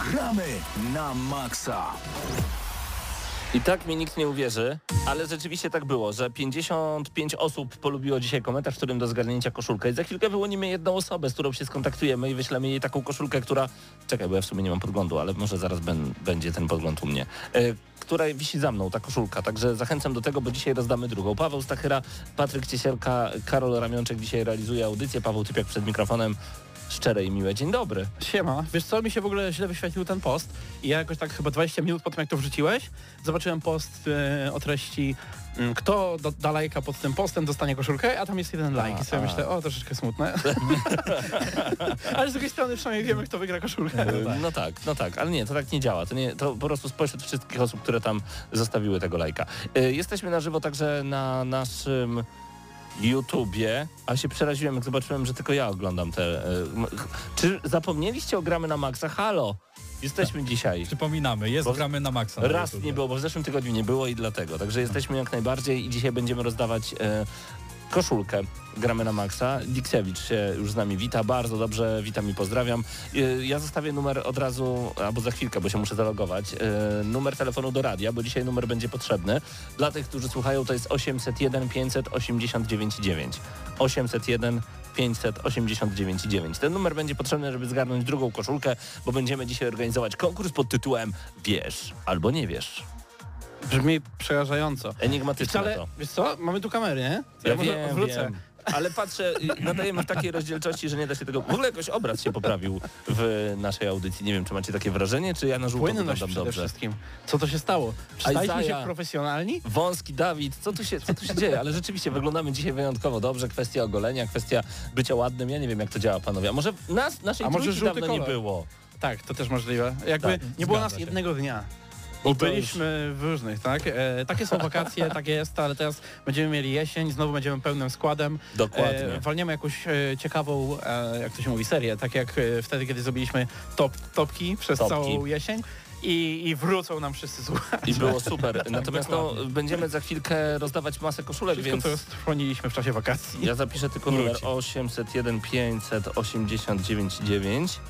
Gramy na maksa. I tak mi nikt nie uwierzy, ale rzeczywiście tak było, że 55 osób polubiło dzisiaj komentarz, w którym do zgarnięcia koszulkę. I za chwilkę wyłonimy jedną osobę, z którą się skontaktujemy i wyślemy jej taką koszulkę, która... Czekaj, bo ja w sumie nie mam podglądu, ale może zaraz ben, będzie ten podgląd u mnie. E, która wisi za mną, ta koszulka. Także zachęcam do tego, bo dzisiaj rozdamy drugą. Paweł Stachyra, Patryk Ciesielka, Karol Ramionczek dzisiaj realizuje audycję. Paweł Typiak przed mikrofonem. Szczere i miłe. Dzień dobry. Siema. Wiesz co, mi się w ogóle źle wyświetlił ten post i ja jakoś tak chyba 20 minut po tym jak to wrzuciłeś, zobaczyłem post e, o treści mm, kto do, da lajka pod tym postem dostanie koszulkę, a tam jest jeden lajk i sobie A, myślę, o troszeczkę smutne. Ale z drugiej strony przynajmniej wiemy kto wygra koszulkę. No tak, no tak, ale nie, to tak nie działa. To, nie, to po prostu spośród wszystkich osób, które tam zostawiły tego lajka. Y, Jesteśmy na żywo także na naszym YouTubie, a się przeraziłem, jak zobaczyłem, że tylko ja oglądam te... ch- Czy zapomnieliście o Gramy na Maxa? Halo! Jesteśmy dzisiaj. Przypominamy, jest Bo gramy na maksa. na Raz YouTubie. nie było, bo w zeszłym tygodniu nie było i dlatego. Także jesteśmy jak najbardziej i dzisiaj będziemy rozdawać e, koszulkę. Gramy na maksa. Diksewicz się już z nami wita, bardzo dobrze, witam i pozdrawiam. E, ja zostawię numer od razu, albo za chwilkę, bo się muszę zalogować, e, numer telefonu do radia, bo dzisiaj numer będzie potrzebny. Dla tych, którzy słuchają, to jest 801 589 9. 801 589 9. Ten numer będzie potrzebny, żeby zgarnąć drugą koszulkę, bo będziemy dzisiaj organizować konkurs pod tytułem Wiesz albo nie wiesz. Brzmi przerażająco. Enigmatyczne Wcale, to. wiesz co, mamy tu kamery, nie? Ja, może wiem, wrócę. wiem. Ale patrzę, nadajemy w takiej rozdzielczości, że nie da się tego... W ogóle jakoś obraz się poprawił w naszej audycji. Nie wiem, czy macie takie wrażenie, czy ja na żółto Płynność przede dobrze. wszystkim. Co to się stało? Czy staliśmy się profesjonalni? Wąski Dawid, co tu, się, co tu się dzieje? Ale rzeczywiście wyglądamy dzisiaj wyjątkowo dobrze. Kwestia ogolenia, kwestia bycia ładnym. Ja nie wiem, jak to działa, panowie. A może nas, naszej A może dawno nie kolor? było? Tak, to też możliwe. Jakby Tak, nie było nas jednego dnia. I to byliśmy w różnych, tak? E, takie są wakacje, tak jest, ale teraz będziemy mieli jesień, znowu będziemy pełnym składem. Dokładnie. E, walniemy jakąś e, ciekawą, e, jak to się mówi, serię, tak jak e, wtedy, kiedy zrobiliśmy top, topki przez Topki. całą jesień. I, I wrócą nam wszyscy słuchacze. I było super. Natomiast no, będziemy za chwilkę rozdawać masę koszulek, Wszystko, więc... co chroniliśmy w czasie wakacji. Ja zapiszę tylko numer Wróci. 801 589 9.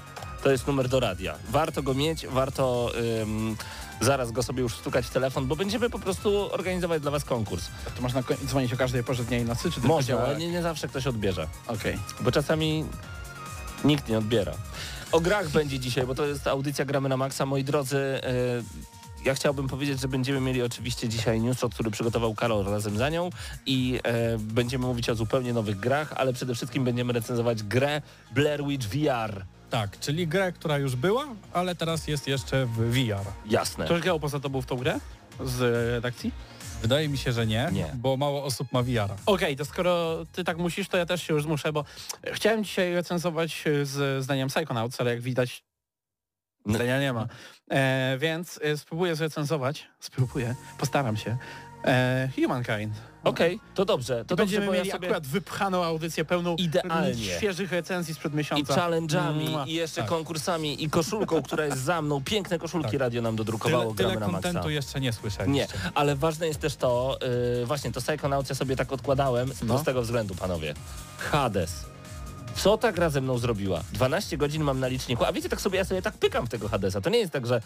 To jest numer do radia. Warto go mieć, warto ym, zaraz go sobie już stukać w telefon, bo będziemy po prostu organizować dla Was konkurs. To można dzwonić o każdej porze dnia i nocy, czy Można, ale nie, nie zawsze ktoś odbierze, Okej. bo czasami nikt nie odbiera. O grach będzie dzisiaj, bo to jest audycja Gramy na Maxa. Moi drodzy, y, ja chciałbym powiedzieć, że będziemy mieli oczywiście dzisiaj newsshot, który przygotował Karol razem za nią i e, będziemy mówić o zupełnie nowych grach, ale przede wszystkim będziemy recenzować grę Blair Witch VR. Tak, czyli grę, która już była, ale teraz jest jeszcze w VR. Jasne. Ktoś grał poza tobą w tą grę? Z redakcji? Wydaje mi się, że nie, Nie. bo mało osób ma VR. Okej, to skoro ty tak musisz, to ja też się już zmuszę, bo chciałem dzisiaj recenzować e, z zdaniem Psychonauts, ale jak widać zdania nie ma. E, więc e, spróbuję zrecenzować, spróbuję, postaram się, e, Humankind. Okej, to dobrze. To będziemy dobrze, bo ja mieli sobie akurat wypchaną audycję pełną Idealnie. świeżych recenzji sprzed i miesiąca. challenge'ami, Mua. i jeszcze Tak. konkursami, i koszulką, która jest za mną. Piękne koszulki Tak. radio nam dodrukowało, Tyle, gramy tyle na maksa. kontentu jeszcze nie Nie, słyszeliście. ale ważne jest też to, yy, właśnie to Psychonauts ja sobie tak odkładałem z No. prostego względu, panowie. Hades. Co ta gra ze mną zrobiła? 12 godzin mam na liczniku, a wiecie, tak sobie ja sobie tak pykam w tego Hadesa. To nie jest tak, że...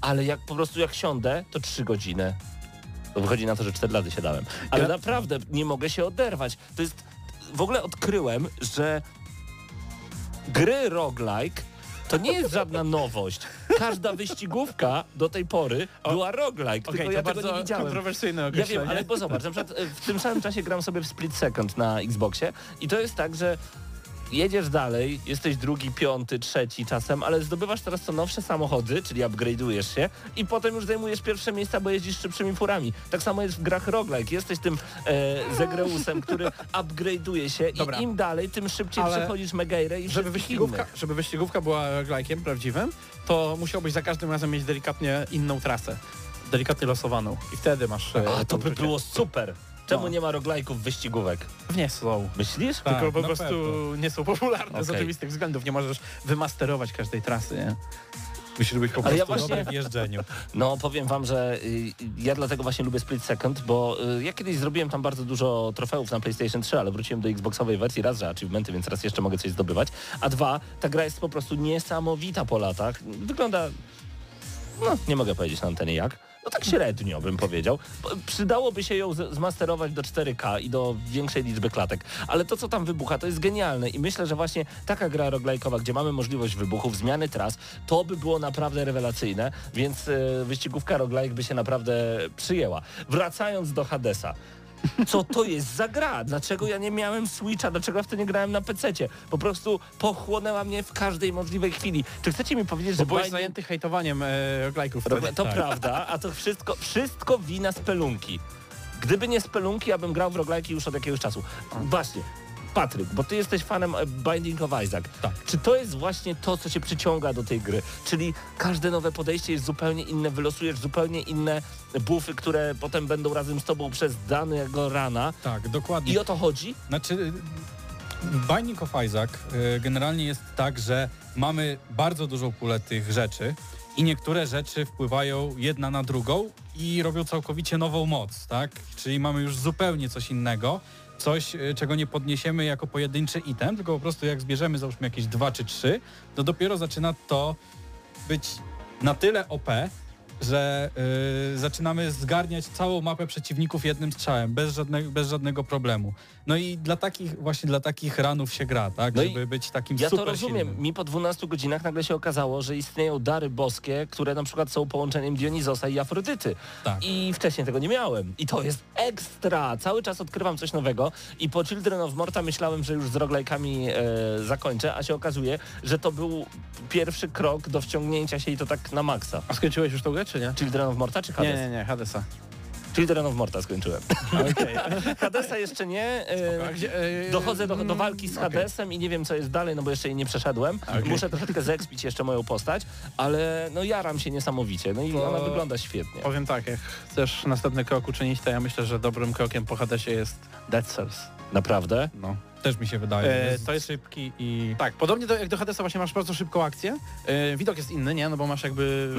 Ale jak po prostu jak siądę, to 3 godziny. Wychodzi na to, że 4 lata się dałem. Ale Ja- naprawdę nie mogę się oderwać. To jest... W ogóle odkryłem, że gry roguelike to nie jest żadna nowość. Każda wyścigówka do tej pory była roguelike, Okej, tylko ja tego bardzo nie widziałem. kontrowersyjne Ja wiem, ale bo zobacz, na przykład e, w tym samym czasie gram sobie w Split Second na Xboxie i to jest tak, że jedziesz dalej, jesteś drugi, piąty, trzeci czasem, ale zdobywasz teraz co nowsze samochody, czyli upgrade'ujesz się i potem już zajmujesz pierwsze miejsca, bo jeździsz szybszymi furami. Tak samo jest w grach roguelike. Jesteś tym e, Zegreusem, który upgrade'uje się Dobra. i im dalej, tym szybciej Ale przechodzisz Megairę i żeby wyścigówka, innych. żeby wyścigówka była roguelike'iem prawdziwym, to musiałbyś za każdym razem mieć delikatnie inną trasę. Delikatnie losowaną. I wtedy masz... e, A, to by było super. Czemu No. nie ma roguelike'ów wyścigówek? Pewnie są. Myślisz? Tak, Tylko po prostu pewno. nie są popularne z Okej. oczywistych względów. Nie możesz wymasterować każdej trasy, nie? Musisz być po Ale ja prostu właśnie- w jeżdżeniu. No powiem wam, że y, ja dlatego właśnie lubię Split Second, bo y, ja kiedyś zrobiłem tam bardzo dużo trofeów na PlayStation 3, ale wróciłem do Xboxowej wersji raz, że achievementy, więc raz jeszcze mogę coś zdobywać. A dwa, ta gra jest po prostu niesamowita po latach. Wygląda, no nie mogę powiedzieć na antenie jak. No tak średnio bym powiedział. Przydałoby się ją zmasterować do 4K i do większej liczby klatek, ale to co tam wybucha to jest genialne i myślę, że właśnie taka gra roglajkowa, gdzie mamy możliwość wybuchów, zmiany tras, to by było naprawdę rewelacyjne, więc e, wyścigówka roglajk by się naprawdę przyjęła. Wracając do Hadesa. Co to jest za gra? Dlaczego ja nie miałem Switcha? Dlaczego ja w to nie grałem na PC-cie? Po prostu pochłonęła mnie w każdej możliwej chwili. Czy chcecie mi powiedzieć, Bo że byłeś Binding- zajęty hejtowaniem e, roglajków. To Tak. prawda, a to wszystko, wszystko wina spelunki. Gdyby nie spelunki, ja bym grał w roglajki już od jakiegoś czasu. Właśnie, Patryk, bo ty jesteś fanem e, Binding of Isaac. Tak. Czy to jest właśnie to, co cię przyciąga do tej gry? Czyli każde nowe podejście jest zupełnie inne, wylosujesz zupełnie inne buffy, które potem będą razem z tobą przez danego rana. Tak, dokładnie. I o to chodzi? Znaczy, Binding of Isaac y, generalnie jest tak, że mamy bardzo dużą pulę tych rzeczy i niektóre rzeczy wpływają jedna na drugą i robią całkowicie nową moc, tak? Czyli mamy już zupełnie coś innego, coś, y, czego nie podniesiemy jako pojedynczy item, tylko po prostu jak zbierzemy załóżmy jakieś dwa czy trzy, to dopiero zaczyna to być na tyle OP, że y, zaczynamy zgarniać całą mapę przeciwników jednym strzałem, bez, żadnego, bez żadnego problemu. No i dla takich, właśnie dla takich ranów się gra, tak? No Żeby być takim Ja super to rozumiem. silnym. Mi po 12 godzinach nagle się okazało, że istnieją dary boskie, które na przykład są połączeniem Dionizosa i Afrodyty. Tak. I wcześniej tego nie miałem. I to jest ekstra. Cały czas odkrywam coś nowego i po Children of Morta myślałem, że już z roglajkami e, zakończę, a się okazuje, że to był pierwszy krok do wciągnięcia się i to tak na maksa. A skończyłeś już tą grę, czy nie? Children of Morta czy Hades? Nie, nie, nie, Hadesa. Children of Morta skończyłem. Okej. Hadesa jeszcze nie. E, e, Dochodzę do, do walki z. Hadesem i nie wiem co jest dalej, no bo jeszcze jej nie przeszedłem. Okej. Muszę troszeczkę zekspić jeszcze moją postać, ale no jaram się niesamowicie. No i To- ona wygląda świetnie. Powiem tak, jak chcesz następny krok uczynić, to ja myślę, że dobrym krokiem po Hadesie jest Dead Cells. Naprawdę? No. Też mi się wydaje. E, jest to jest- szybki i... Tak, podobnie do, jak do Hadesa właśnie masz bardzo szybką akcję. E, widok jest inny, nie? No bo masz jakby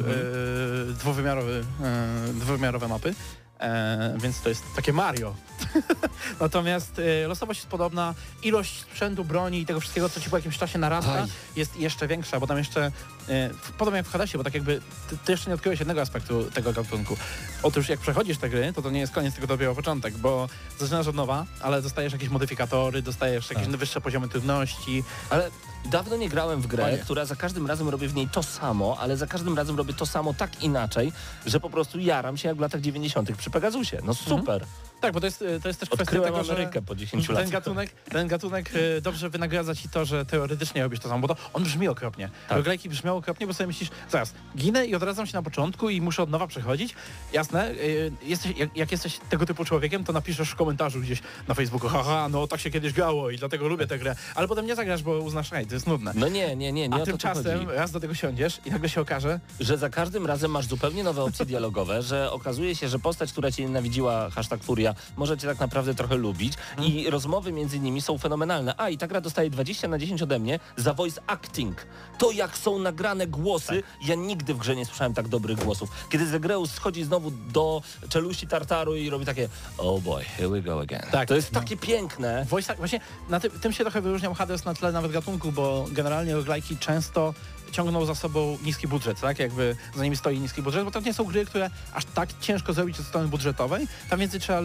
e, dwuwymiarowy, e, dwuwymiarowe mapy. E, więc to jest takie Mario. Natomiast e, losowość jest podobna, ilość sprzętu, broni i tego wszystkiego, co ci po jakimś czasie narasta, Aj. jest jeszcze większa, bo tam jeszcze, e, podobnie jak w Hadesie, bo tak jakby ty, ty jeszcze nie odkryłeś jednego aspektu tego gatunku. Otóż jak przechodzisz te gry, to to nie jest koniec, tylko dopiero początek, bo zaczynasz od nowa, ale dostajesz jakieś modyfikatory, dostajesz jakieś Tak. wyższe poziomy trudności, Ale dawno nie grałem w grę, która za każdym razem robię w niej to samo, ale za każdym razem robię to samo tak inaczej, że po prostu jaram się jak w latach 90. przy Pegasusie. No super. Tak, bo to jest, to jest też kwestia Odkryłem tego, że Amerykę po 10 ten latach. gatunek, ten gatunek e, dobrze wynagradza ci to, że teoretycznie robisz to samo, bo to on brzmi okropnie. Tak. Roglajki brzmią okropnie, bo sobie myślisz, zaraz, ginę i odradzam się na początku i muszę od nowa przechodzić. Jasne, e, jesteś, jak, jak jesteś tego typu człowiekiem, to napiszesz w komentarzu gdzieś na Facebooku, haha, no tak się kiedyś grało i dlatego lubię tę grę, ale potem nie zagrasz, bo uznasz, ej, to jest nudne. No nie, nie, nie, nie A tymczasem chodzi. raz do tego siądziesz i nagle się okaże, że za każdym razem masz zupełnie nowe opcje dialogowe, że okazuje się, że postać, która cię nienawidziła, hashtag furia, może cię tak naprawdę trochę lubić i rozmowy między nimi są fenomenalne. A i ta gra dostaje 20 na 10 ode mnie za voice acting. To jak są nagrane głosy, ja nigdy w grze nie słyszałem tak dobrych głosów. Kiedy Zegreus schodzi znowu do czeluści Tartaru i robi takie oh boy, here we go again. Tak, to jest takie piękne. Voice, właśnie na ty, tym się trochę wyróżniał Hades na tle nawet gatunku, bo generalnie roglajki często ciągną za sobą niski budżet, tak? Jakby za nimi stoi niski budżet, bo to nie są gry, które aż tak ciężko zrobić od strony budżetowej. Tam więcej trzeba e,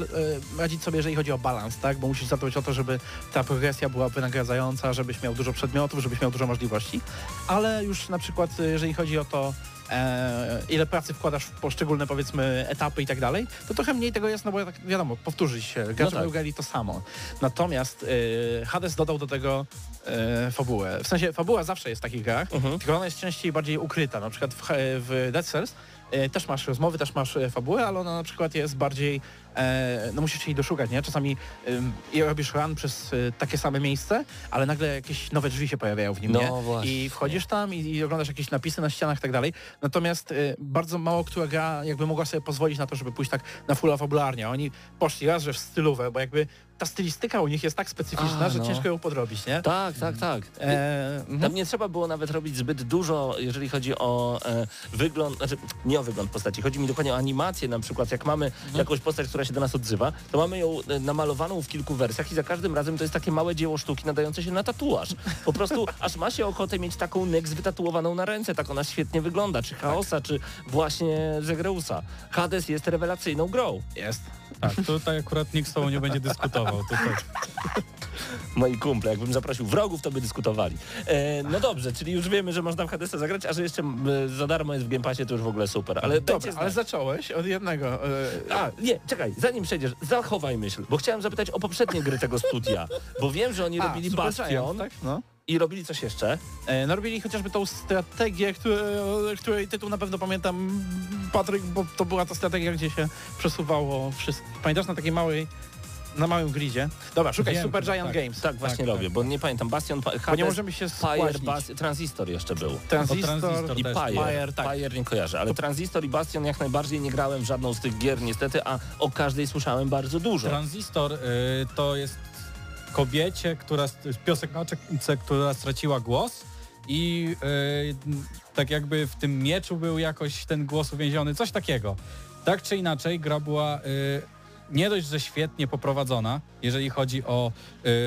radzić sobie, jeżeli chodzi o balans, tak? Bo musisz zadbać o to, żeby ta progresja była wynagradzająca, żebyś miał dużo przedmiotów, żebyś miał dużo możliwości. Ale już na przykład, e, jeżeli chodzi o to, e, ile pracy wkładasz w poszczególne, powiedzmy, etapy i tak dalej, to trochę mniej tego jest, no bo tak wiadomo, powtórzy się, gracze tak. no grali to samo. Natomiast e, Hades dodał do tego e, fabułę. W sensie fabuła zawsze jest w takich grach, Mhm. tylko ona jest częściej bardziej ukryta. Na przykład w, w Dead Cells e, też masz rozmowy, też masz e, fabułę, ale ona na przykład jest bardziej, no musisz się jej doszukać, nie? Czasami robisz run przez e, takie same miejsce, ale nagle jakieś nowe drzwi się pojawiają w nim, No nie? właśnie. I wchodzisz tam i, i oglądasz jakieś napisy na ścianach i tak dalej. Natomiast e, bardzo mało która gra jakby mogła sobie pozwolić na to, żeby pójść tak na fulla fabularnie. Oni poszli raz, że w stylówę, bo jakby ta stylistyka u nich jest tak specyficzna, A, że no. ciężko ją podrobić, nie? Tak, tak, tak. E, mhm. Tam nie trzeba było nawet robić zbyt dużo, jeżeli chodzi o e, wygląd, znaczy nie o wygląd postaci, chodzi mi dokładnie o animację na przykład, jak mamy jakąś postać, która się do nas odzywa, to mamy ją e, namalowaną w kilku wersjach i za każdym razem to jest takie małe dzieło sztuki nadające się na tatuaż. Po prostu aż ma się ochotę mieć taką Nyx wytatuowaną na ręce, tak ona świetnie wygląda, czy Chaosa, czy właśnie Zegreusa. Hades jest rewelacyjną grą. Jest. Tak, tutaj akurat nikt z tobą nie będzie dyskutował. Tutaj. Moi kumple, jakbym zaprosił wrogów, to by dyskutowali. E, no dobrze, czyli już wiemy, że można w Hadesa zagrać, a że jeszcze m, za darmo jest w Game Passie, to już w ogóle super. Ale Dobra, ale zacząłeś od jednego. E, A, nie, czekaj, zanim przejdziesz, zachowaj myśl, bo chciałem zapytać o poprzednie gry tego studia, bo wiem, że oni a, robili Bastion tak? No. I robili coś jeszcze. E, no robili chociażby tą strategię, które, której tytuł na pewno pamiętam, Patryk, bo to była ta strategia, gdzie się przesuwało wszystko. Pamiętasz na takiej małej, na małym gridzie? Dobra, szukaj Wiem, Super Giant tak. Games. Tak, właśnie tak, robię, tak. bo nie pamiętam, Bastion, pa- Bo nie Hades, możemy się Fire, spłaśnić. Bas- Transistor jeszcze był. Transistor, Transistor I. Pyre. Pyre, tak. Pyre nie kojarzę, ale Transistor i Bastion jak najbardziej nie grałem w żadną z tych gier niestety, a o każdej słyszałem bardzo dużo. Transistor y, to jest kobiecie, która, piosenkarce, która straciła głos i y, tak jakby w tym mieczu był jakoś ten głos uwięziony, coś takiego. Tak czy inaczej, gra była y, nie dość, że świetnie poprowadzona, jeżeli chodzi o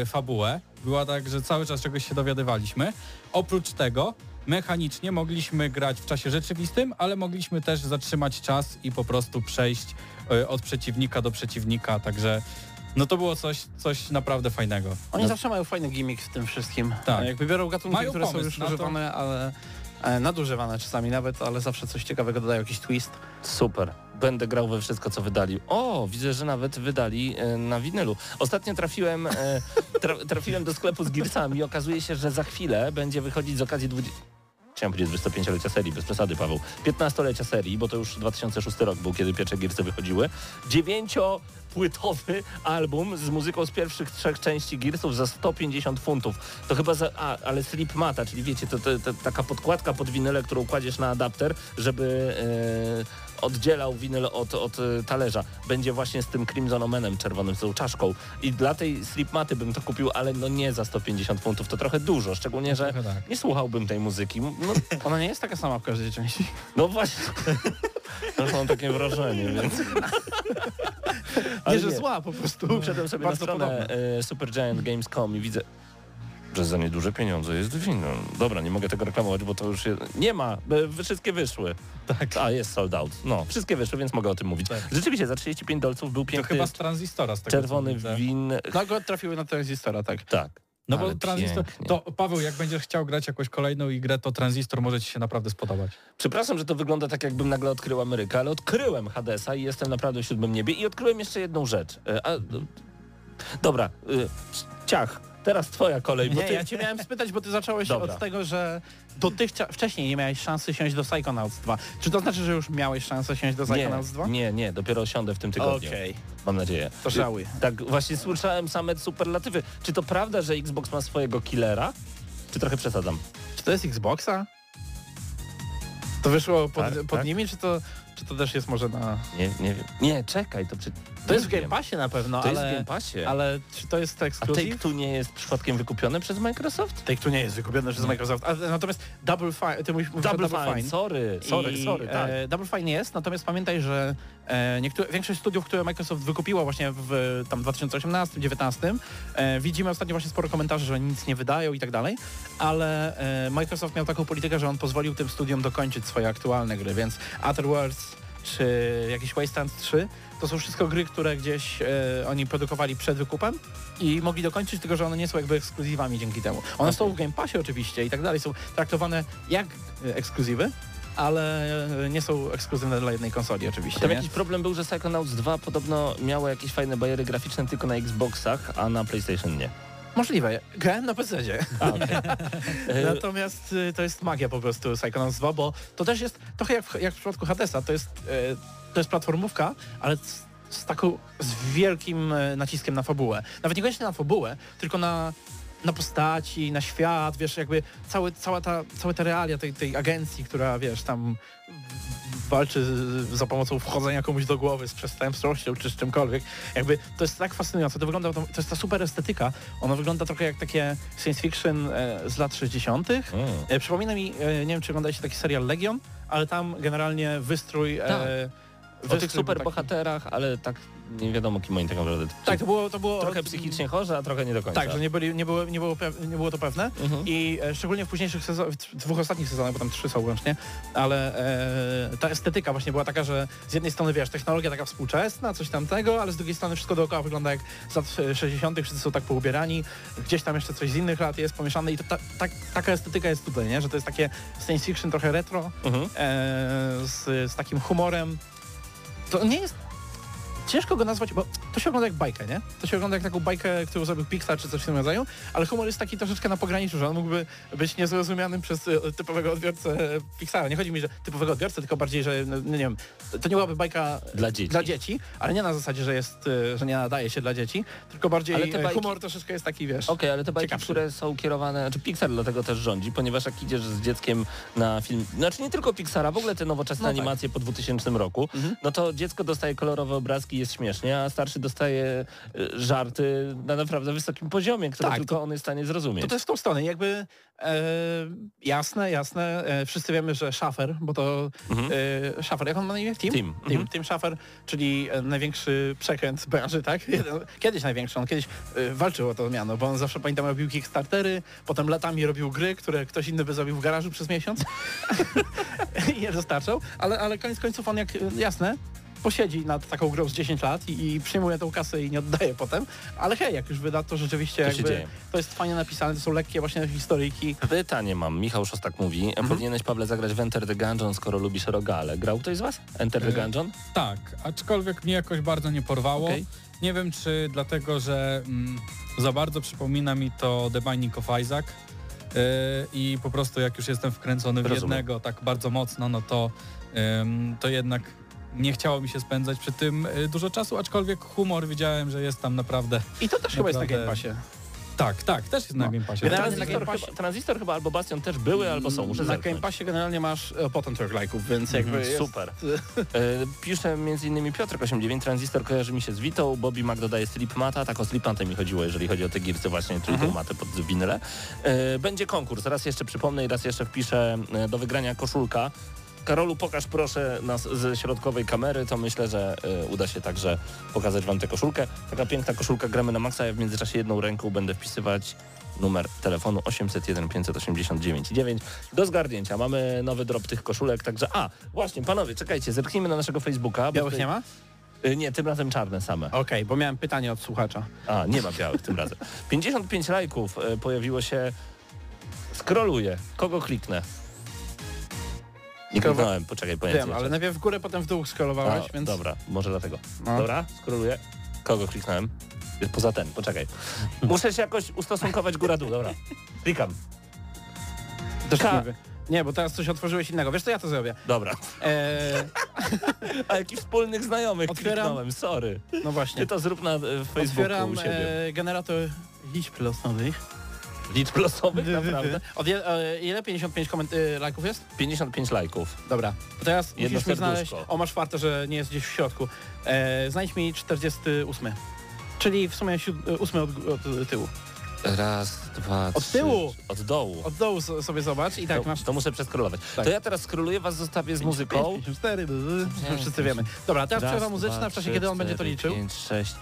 y, fabułę. Była tak, że cały czas czegoś się dowiadywaliśmy. Oprócz tego mechanicznie mogliśmy grać w czasie rzeczywistym, ale mogliśmy też zatrzymać czas i po prostu przejść od przeciwnika do przeciwnika, także no to było coś, coś naprawdę fajnego. Oni No. zawsze mają fajny gimmick w tym wszystkim. Tak. Jakby biorą gatunki, Mają które są już na to. używane, ale e, nadużywane czasami nawet, ale zawsze coś ciekawego dodają, jakiś twist. Super. Będę grał we wszystko, co wydali. O, widzę, że nawet wydali e, na winylu. Ostatnio trafiłem, e, tra, trafiłem do sklepu z Gearsami i okazuje się, że za chwilę będzie wychodzić z okazji 20... Chciałem powiedzieć 25-lecia serii, bez przesady Paweł. 15-lecia serii, bo to już 2006 rok był, kiedy pierwsze Gearsy wychodziły. Dziewięciopłytowy album z muzyką z pierwszych trzech części Gearsów za 150 funtów. To chyba za... A, ale slip mata, czyli wiecie, to, to, to taka podkładka pod winylę, którą kładziesz na adapter, żeby... E, oddzielał winyl od, od e, talerza. Będzie właśnie z tym Crimson Omenem czerwonym, z tą czaszką. I dla tej slipmaty bym to kupił, ale no nie za 150 funtów. To trochę dużo, szczególnie, że tak. nie słuchałbym tej muzyki. No, Ona nie jest taka sama w każdej części. no właśnie. Też mam takie wrażenie, więc... Nie, że zła po prostu. Wszedłem sobie na Bardzo stronę podobna. e, supergiantgames.com i widzę, że za nieduże pieniądze jest wino. Dobra, nie mogę tego reklamować, bo to już jest... Nie ma, e, wszystkie wyszły. Tak. A, jest sold out. No, wszystkie wyszły, więc mogę o tym mówić. Tak. Rzeczywiście, za 35 dolców był To piękny chyba z transistora z tego czerwony win. No go trafiły na tranzystora, tak. Tak. No bo Ale transistor. pięknie. To Paweł, jak będziesz chciał grać jakąś kolejną grę, to transistor może ci się naprawdę spodobać. Przepraszam, że to wygląda tak, jakbym nagle odkrył Amerykę, ale odkryłem Hadesa i jestem naprawdę w siódmym niebie i odkryłem jeszcze jedną rzecz. E, A, dobra, e, ciach, teraz twoja kolej, bo Nie, ty... ja cię miałem spytać, bo ty zacząłeś Dobra. od tego, że dotychczas wcześniej nie miałeś szansy siąść do Psychonauts 2. Czy to znaczy, że już miałeś szansę siąść do Psychonauts 2? nie, nie, dopiero siądę w tym tygodniu, Okej, mam nadzieję. to żałuję. Tak, właśnie słyszałem same superlatywy. Czy to prawda, że Xbox ma swojego killera? Czy trochę przesadzam? Czy to jest Xboxa? To wyszło pod, Tak, pod tak. nimi, czy to, czy to też jest może na... Nie, nie wiem. Nie, czekaj, to przy... To jest w Game. Passie na pewno, To jest w ale, Game Passie. ale czy to jest A ekskluzyw? Take-Two nie jest przypadkiem wykupione przez Microsoft? Take-Two nie jest wykupiony przez Microsoft, ale natomiast Double Fine, ty mówisz, Double, Double Fine, sorry, sorry, I, sorry, tak. e, Double Fine jest, natomiast pamiętaj, że e, niektóre, większość studiów, które Microsoft wykupiło właśnie w tam 2018-2019, e, widzimy ostatnio właśnie sporo komentarzy, że nic nie wydają i tak dalej, ale e, Microsoft miał taką politykę, że on pozwolił tym studiom dokończyć swoje aktualne gry, więc Outer Worlds czy jakiś Wasteland 3 to są wszystko gry, które gdzieś e, oni produkowali przed wykupem i mogli dokończyć, tylko że one nie są jakby ekskluzywami dzięki temu. One Okej. są w Game Passie oczywiście i tak dalej, są traktowane jak e, ekskluzywy, ale e, nie są ekskluzywne dla jednej konsoli oczywiście. Tam Nie? jakiś problem był, że Psychonauts 2 podobno miało jakieś fajne bariery graficzne tylko na Xboxach, a na PlayStation nie. Możliwe. Grałem na PC. Okay. Natomiast y, to jest magia po prostu Psychonauts 2, bo to też jest trochę jak w, jak w przypadku Hadesa, to jest, e, to jest platformówka, ale z, z taką, z wielkim e, naciskiem na fabułę. Nawet niekoniecznie na fabułę, tylko na, na postaci, na świat, wiesz, jakby cały, cała ta, całe te realia tej, tej agencji, która, wiesz, tam walczy za pomocą wchodzenia komuś do głowy z przestępczością czy z czymkolwiek. Jakby to jest tak fascynujące. To wygląda, to, to jest ta super estetyka. Ona wygląda trochę jak takie science fiction e, z lat 60. Mm. E, przypomina mi, e, nie wiem czy oglądaliście taki serial Legion, ale tam generalnie wystrój... Tak. E, O tych był super taki- bohaterach, ale tak nie wiadomo kim oni tak naprawdę. Tak, to było... To było Trochę psychicznie chorzy, a trochę nie do końca. Tak, że nie, byli, nie, było, nie, było, nie było to pewne. Mhm. I e, szczególnie w późniejszych sezonach, w dwóch ostatnich sezonach, bo tam trzy są łącznie, ale e, ta estetyka właśnie była taka, że z jednej strony wiesz, technologia taka współczesna, coś tamtego, ale z drugiej strony wszystko dookoła wygląda jak z lat e, 60., wszyscy są tak poubierani, gdzieś tam jeszcze coś z innych lat jest pomieszane i to, ta, ta, taka estetyka jest tutaj, nie? że to jest takie science fiction trochę retro, Mhm. e, z, z takim humorem. To nie jest. Ciężko go nazwać, bo to się ogląda jak bajkę, nie? To się ogląda jak taką bajkę, którą zrobił Pixar czy coś w tym rodzaju, ale humor jest taki troszeczkę na pograniczu, że on mógłby być niezrozumianym przez e, typowego odbiorcę Pixara. Nie chodzi mi, że typowego odbiorcę, tylko bardziej, że no, nie wiem, to nie byłaby bajka Dla dzieci. dla dzieci, ale nie na zasadzie, że jest, e, że nie nadaje się dla dzieci, tylko bardziej Ale te e, bajki- humor troszeczkę jest taki, wiesz. Okej, ale te bajki, Ciekawszy. które są kierowane, znaczy Pixar dlatego też rządzi, ponieważ jak idziesz z dzieckiem na film, znaczy nie tylko Pixara, w ogóle te nowoczesne No tak. animacje po 2000 roku, Mhm. no to dziecko dostaje kolorowe obrazki, jest śmiesznie, a starszy dostaje y, żarty na naprawdę wysokim poziomie, które Tak, tylko on jest w stanie zrozumieć. To jest w tą stronę. Jakby e, jasne, jasne. E, wszyscy wiemy, że Schaffer, bo to Mhm. e, jak on ma na imię? Tim? Tim, Tim, mhm. Tim Schaffer, czyli e, największy przekręt branży, tak? Kiedyś największy. On kiedyś e, walczył o to miano, bo on zawsze pamiętam robił Kickstartery, potem latami robił gry, które ktoś inny by zrobił w garażu przez miesiąc i je dostarczał, ale, ale koniec końców on jak, e, jasne, posiedzi nad taką grą z 10 lat i, i przyjmuje tą kasę i nie oddaje potem, ale hej, jak już wyda, to rzeczywiście To jakby to jest fajnie napisane, to są lekkie właśnie historyjki. Pytanie mam, Michał Szostak mówi, Mhm. powinieneś Pawle zagrać w Enter the Gungeon, skoro lubisz rogale. Grał ktoś z was? Enter the Y, Gungeon? Tak, aczkolwiek mnie jakoś bardzo nie porwało. Okej. Nie wiem, czy dlatego, że mm, za bardzo przypomina mi to The Binding of Isaac yy, i po prostu jak już jestem wkręcony w Rozumiem. jednego tak bardzo mocno, no to, ym, to jednak nie chciało mi się spędzać przy tym y, dużo czasu, aczkolwiek humor widziałem, że jest tam naprawdę... I to też chyba jest na Naprawdę. Game Passie. Tak, tak, też jest na No. Game Passie. Generalnie na Transistor, Game Passie- chyba, Transistor chyba albo Bastion też były, albo są, muszę Na zerknąć. Game Passie generalnie masz e, potem lajków, więc jakby Mhm, jest, Super. E, Pisze między innymi Piotrek89, Transistor kojarzy mi się z Witą, Bobby Mac dodaje Slipmata, tak o Slipmatę mi chodziło, jeżeli chodzi o te gircy właśnie, czyli Mhm. tą matę pod winyle. E, Będzie konkurs, raz jeszcze przypomnę i raz jeszcze wpiszę e, do wygrania koszulka. Karolu, pokaż proszę nas ze środkowej kamery, to myślę, że e, uda się także pokazać Wam tę koszulkę. Taka piękna koszulka, gramy na maksa, ja w międzyczasie jedną ręką będę wpisywać numer telefonu 801 589 9 do zgarnięcia. Mamy nowy drop tych koszulek, także a, właśnie, panowie, czekajcie, zerknijmy na naszego Facebooka. bo Białych tutaj- nie ma? Y, Nie, tym razem czarne same. Okej, bo miałem pytanie od słuchacza. A, nie ma białych tym razem. 55 lajków y, pojawiło się. Skroluję. Kogo kliknę? Nie kliknąłem, poczekaj, powiem Wiem, ale najpierw w górę, potem w dół skrolowałeś, więc... Dobra, może dlatego. No. Dobra, skroluję. Kogo kliknąłem? Poza ten, poczekaj. Muszę się jakoś ustosunkować góra-dół, dobra. Klikam. Ka- nie, bo teraz coś otworzyłeś innego. Wiesz co, ja to zrobię. Dobra. Eee, A jakich wspólnych znajomych Otwieram. kliknąłem, sorry. no właśnie. Ty to zrób na e, Facebooku Otwieram u siebie. e, generator liczb losowych. Liczb losowych, Wy, wy, wy. naprawdę. Od je, ile? 55 koment- e, lajków jest? 55 lajków. Dobra. To teraz Jedno musisz mi znaleźć... O, masz fartę, że nie jest gdzieś w środku. E, znajdź mi 48. Czyli w sumie siód- e, ósmy od, od tyłu. Raz, dwa, Od trzy, tyłu. Od dołu. Od dołu so- sobie zobacz i tak to, masz... to muszę przeskrolować. Tak. To ja teraz skroluję, was zostawię z muzyką. 54, wszyscy wiemy. Dobra, teraz Raz, przerwa muzyczna dwa, w czasie, trzy, kiedy on będzie to liczył. Pięć, sześć,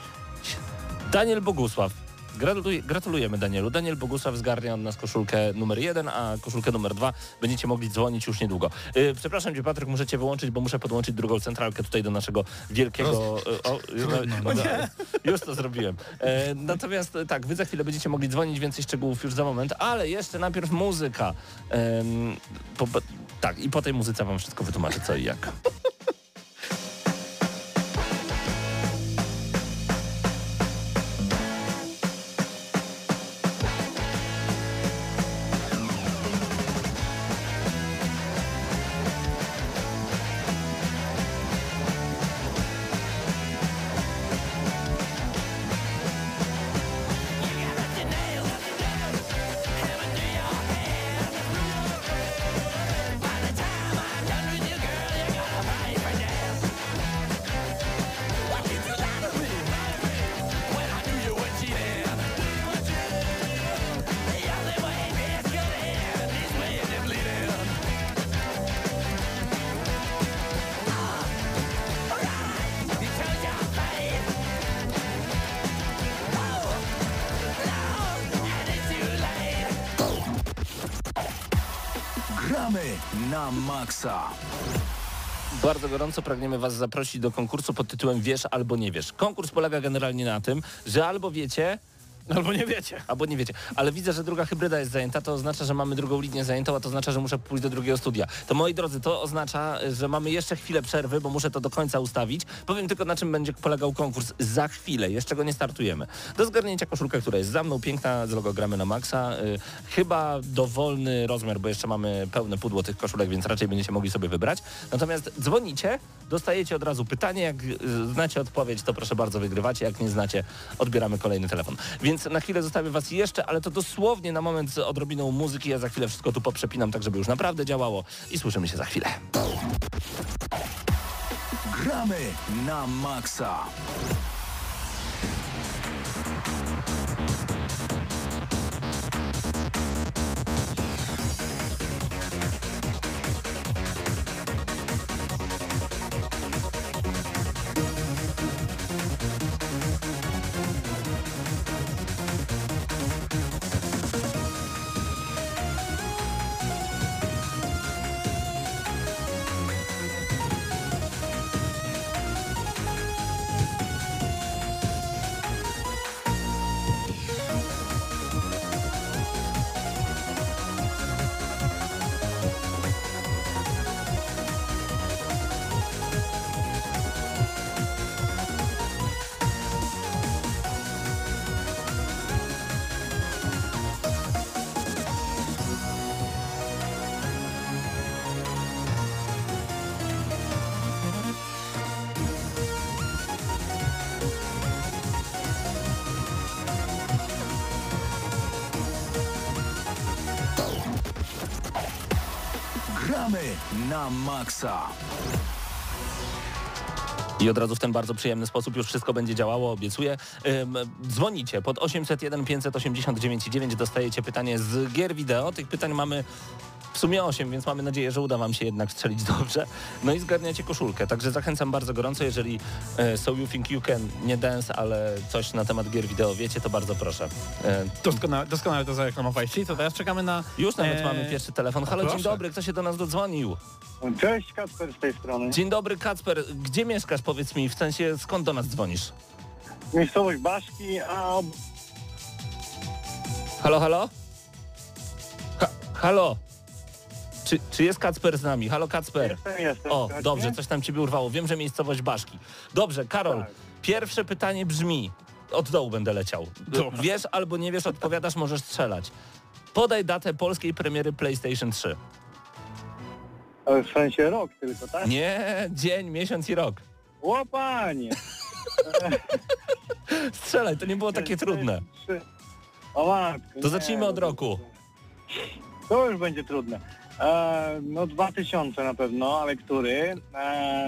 siedem. Daniel Bogusław. Gratuluj, gratulujemy Danielu. Daniel Bogusław zgarnia od nas koszulkę numer jeden, a koszulkę numer dwa będziecie mogli dzwonić już niedługo. Yy, przepraszam Cię Patryk, muszę Cię wyłączyć, bo muszę podłączyć drugą centralkę tutaj do naszego wielkiego... yy, o, no, no. już to zrobiłem. E, natomiast e, tak, Wy za chwilę będziecie mogli dzwonić, więcej szczegółów już za moment, ale jeszcze najpierw muzyka. Po, tak, i po tej muzyce Wam wszystko wytłumaczę co i jak. Gorąco pragniemy Was zaprosić do konkursu pod tytułem Wiesz albo nie wiesz. Konkurs polega generalnie na tym, że albo wiecie, Albo nie wiecie. albo nie wiecie. Ale widzę, że druga hybryda jest zajęta, to oznacza, że mamy drugą linię zajętą, a to oznacza, że muszę pójść do drugiego studia. To moi drodzy, to oznacza, że mamy jeszcze chwilę przerwy, bo muszę to do końca ustawić. Powiem tylko, na czym będzie polegał konkurs za chwilę. Jeszcze go nie startujemy. Do zgarnięcia koszulka, która jest za mną, piękna, z logogramy na maksa. Y, chyba dowolny rozmiar, bo jeszcze mamy pełne pudło tych koszulek, więc raczej będziecie mogli sobie wybrać. Natomiast dzwonicie, dostajecie od razu pytanie. Jak y, znacie odpowiedź, to proszę bardzo wygrywacie. Jak nie znacie, odbieramy kolejny telefon. Więc na chwilę zostawię was jeszcze, ale to dosłownie na moment z odrobiną muzyki. Ja za chwilę wszystko tu poprzepinam, tak żeby już naprawdę działało i słyszymy się za chwilę. Gramy na maksa. Maksa. I od razu w ten bardzo przyjemny sposób już wszystko będzie działało, obiecuję. Dzwonicie pod 801 589 9 dostajecie pytanie z gier wideo. Tych pytań mamy w sumie 8, więc mamy nadzieję, że uda wam się jednak strzelić dobrze. No i zgarniacie koszulkę, także zachęcam bardzo gorąco, jeżeli e, So You Think You Can, nie dance, ale coś na temat gier wideo wiecie, to bardzo proszę. E, Doskonale, doskonale to zareklamowaliście. To teraz czekamy na... już nawet e, mamy pierwszy telefon. Halo, dzień dobry, kto się do nas dodzwonił? Cześć, Kacper z tej strony. Dzień dobry, Kacper. Gdzie mieszkasz, powiedz mi, w sensie skąd do nas dzwonisz? Miejscowość Baszki, a Halo, halo? Ha, halo? Czy, czy jest Kacper z nami? Halo, Kacper. jestem, jestem. O, Słuchajcie? dobrze, coś tam ciebie urwało. Wiem, że miejscowość Baszki. Dobrze, Karol, Tak. pierwsze pytanie brzmi. Od dołu będę leciał. Dobra. Wiesz albo nie wiesz, odpowiadasz, możesz strzelać. Podaj datę polskiej premiery PlayStation 3. Ale W sensie rok tylko, tak? Nie, dzień, miesiąc i rok. O panie! Strzelaj, to nie było takie trudne. Trzy. O matko. To nie, zacznijmy od no roku. To już będzie trudne. E, no 2000 na pewno, ale który? E,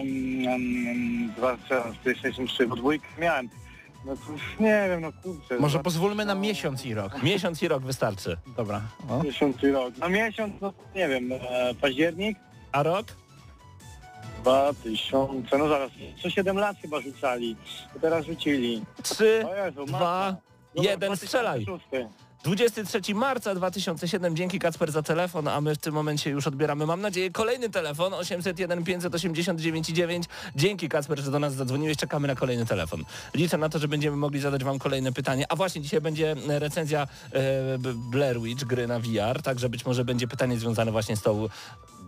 mm, dwa z PlayStation 3, bo dwójkę miałem. No już nie wiem, no kurczę. Może pozwólmy na miesiąc i rok. Miesiąc i rok wystarczy. Dobra. O. Miesiąc i rok. Na miesiąc, no nie wiem, e, październik? A rok? 2000, no zaraz, co 7 lat chyba rzucali, to teraz rzucili. Trzy, O Jezu, dwa, matko. Dobra, jeden, strzelaj. 2006. 23 marca 2007. Dzięki Kacper za telefon, a my w tym momencie już odbieramy, mam nadzieję, kolejny telefon 801 589 9. Dzięki Kacper, że do nas zadzwoniłeś. Czekamy na kolejny telefon. Liczę na to, że będziemy mogli zadać wam kolejne pytanie. A właśnie dzisiaj będzie e, recenzja e, Blair Witch, gry na VR, także być może będzie pytanie związane właśnie z tą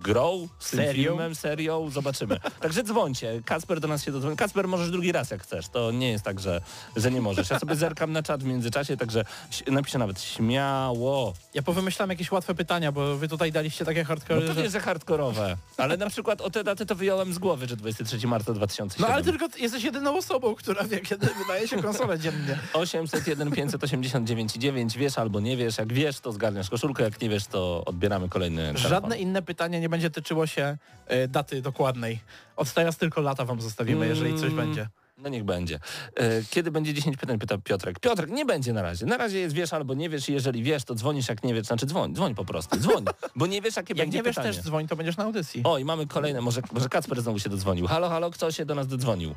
grą, z tym Serią? filmem, serią, zobaczymy. Także dzwońcie. Kacper do nas się dodzwoni. Kacper, możesz drugi raz jak chcesz. To nie jest tak, że, że nie możesz. Ja sobie zerkam na czat w międzyczasie, także napiszę nawet śmiało. Ja powymyślam jakieś łatwe pytania, bo wy tutaj daliście takie No hardcore, pewnie, że... że hardkorowe. Ale na przykład o te daty to wyjąłem z głowy, że 23 marca No 2007. ale tylko jesteś jedyną osobą, która wie, kiedy wydaje się konsolę dziennie. 801 589 9. Wiesz albo nie wiesz. Jak wiesz, to zgarniasz koszulkę. Jak nie wiesz, to odbieramy kolejny telefon. Żadne inne pytanie nie będzie tyczyło się e, daty dokładnej. Od teraz tylko lata wam zostawimy, jeżeli coś Mm. będzie. No niech będzie. E, Kiedy będzie 10 pytań, pyta Piotrek. Piotrek, nie będzie na razie. Na razie jest wiesz albo nie wiesz i jeżeli wiesz, to dzwonisz, jak nie wiesz, znaczy dzwoń, dzwoń po prostu, dzwoń, bo nie wiesz, jakie Jak będzie nie wiesz pytanie. też dzwoń, to będziesz na audycji. O, i mamy kolejne, może, może Kacper znowu się dodzwonił. Halo, halo, kto się do nas dodzwonił?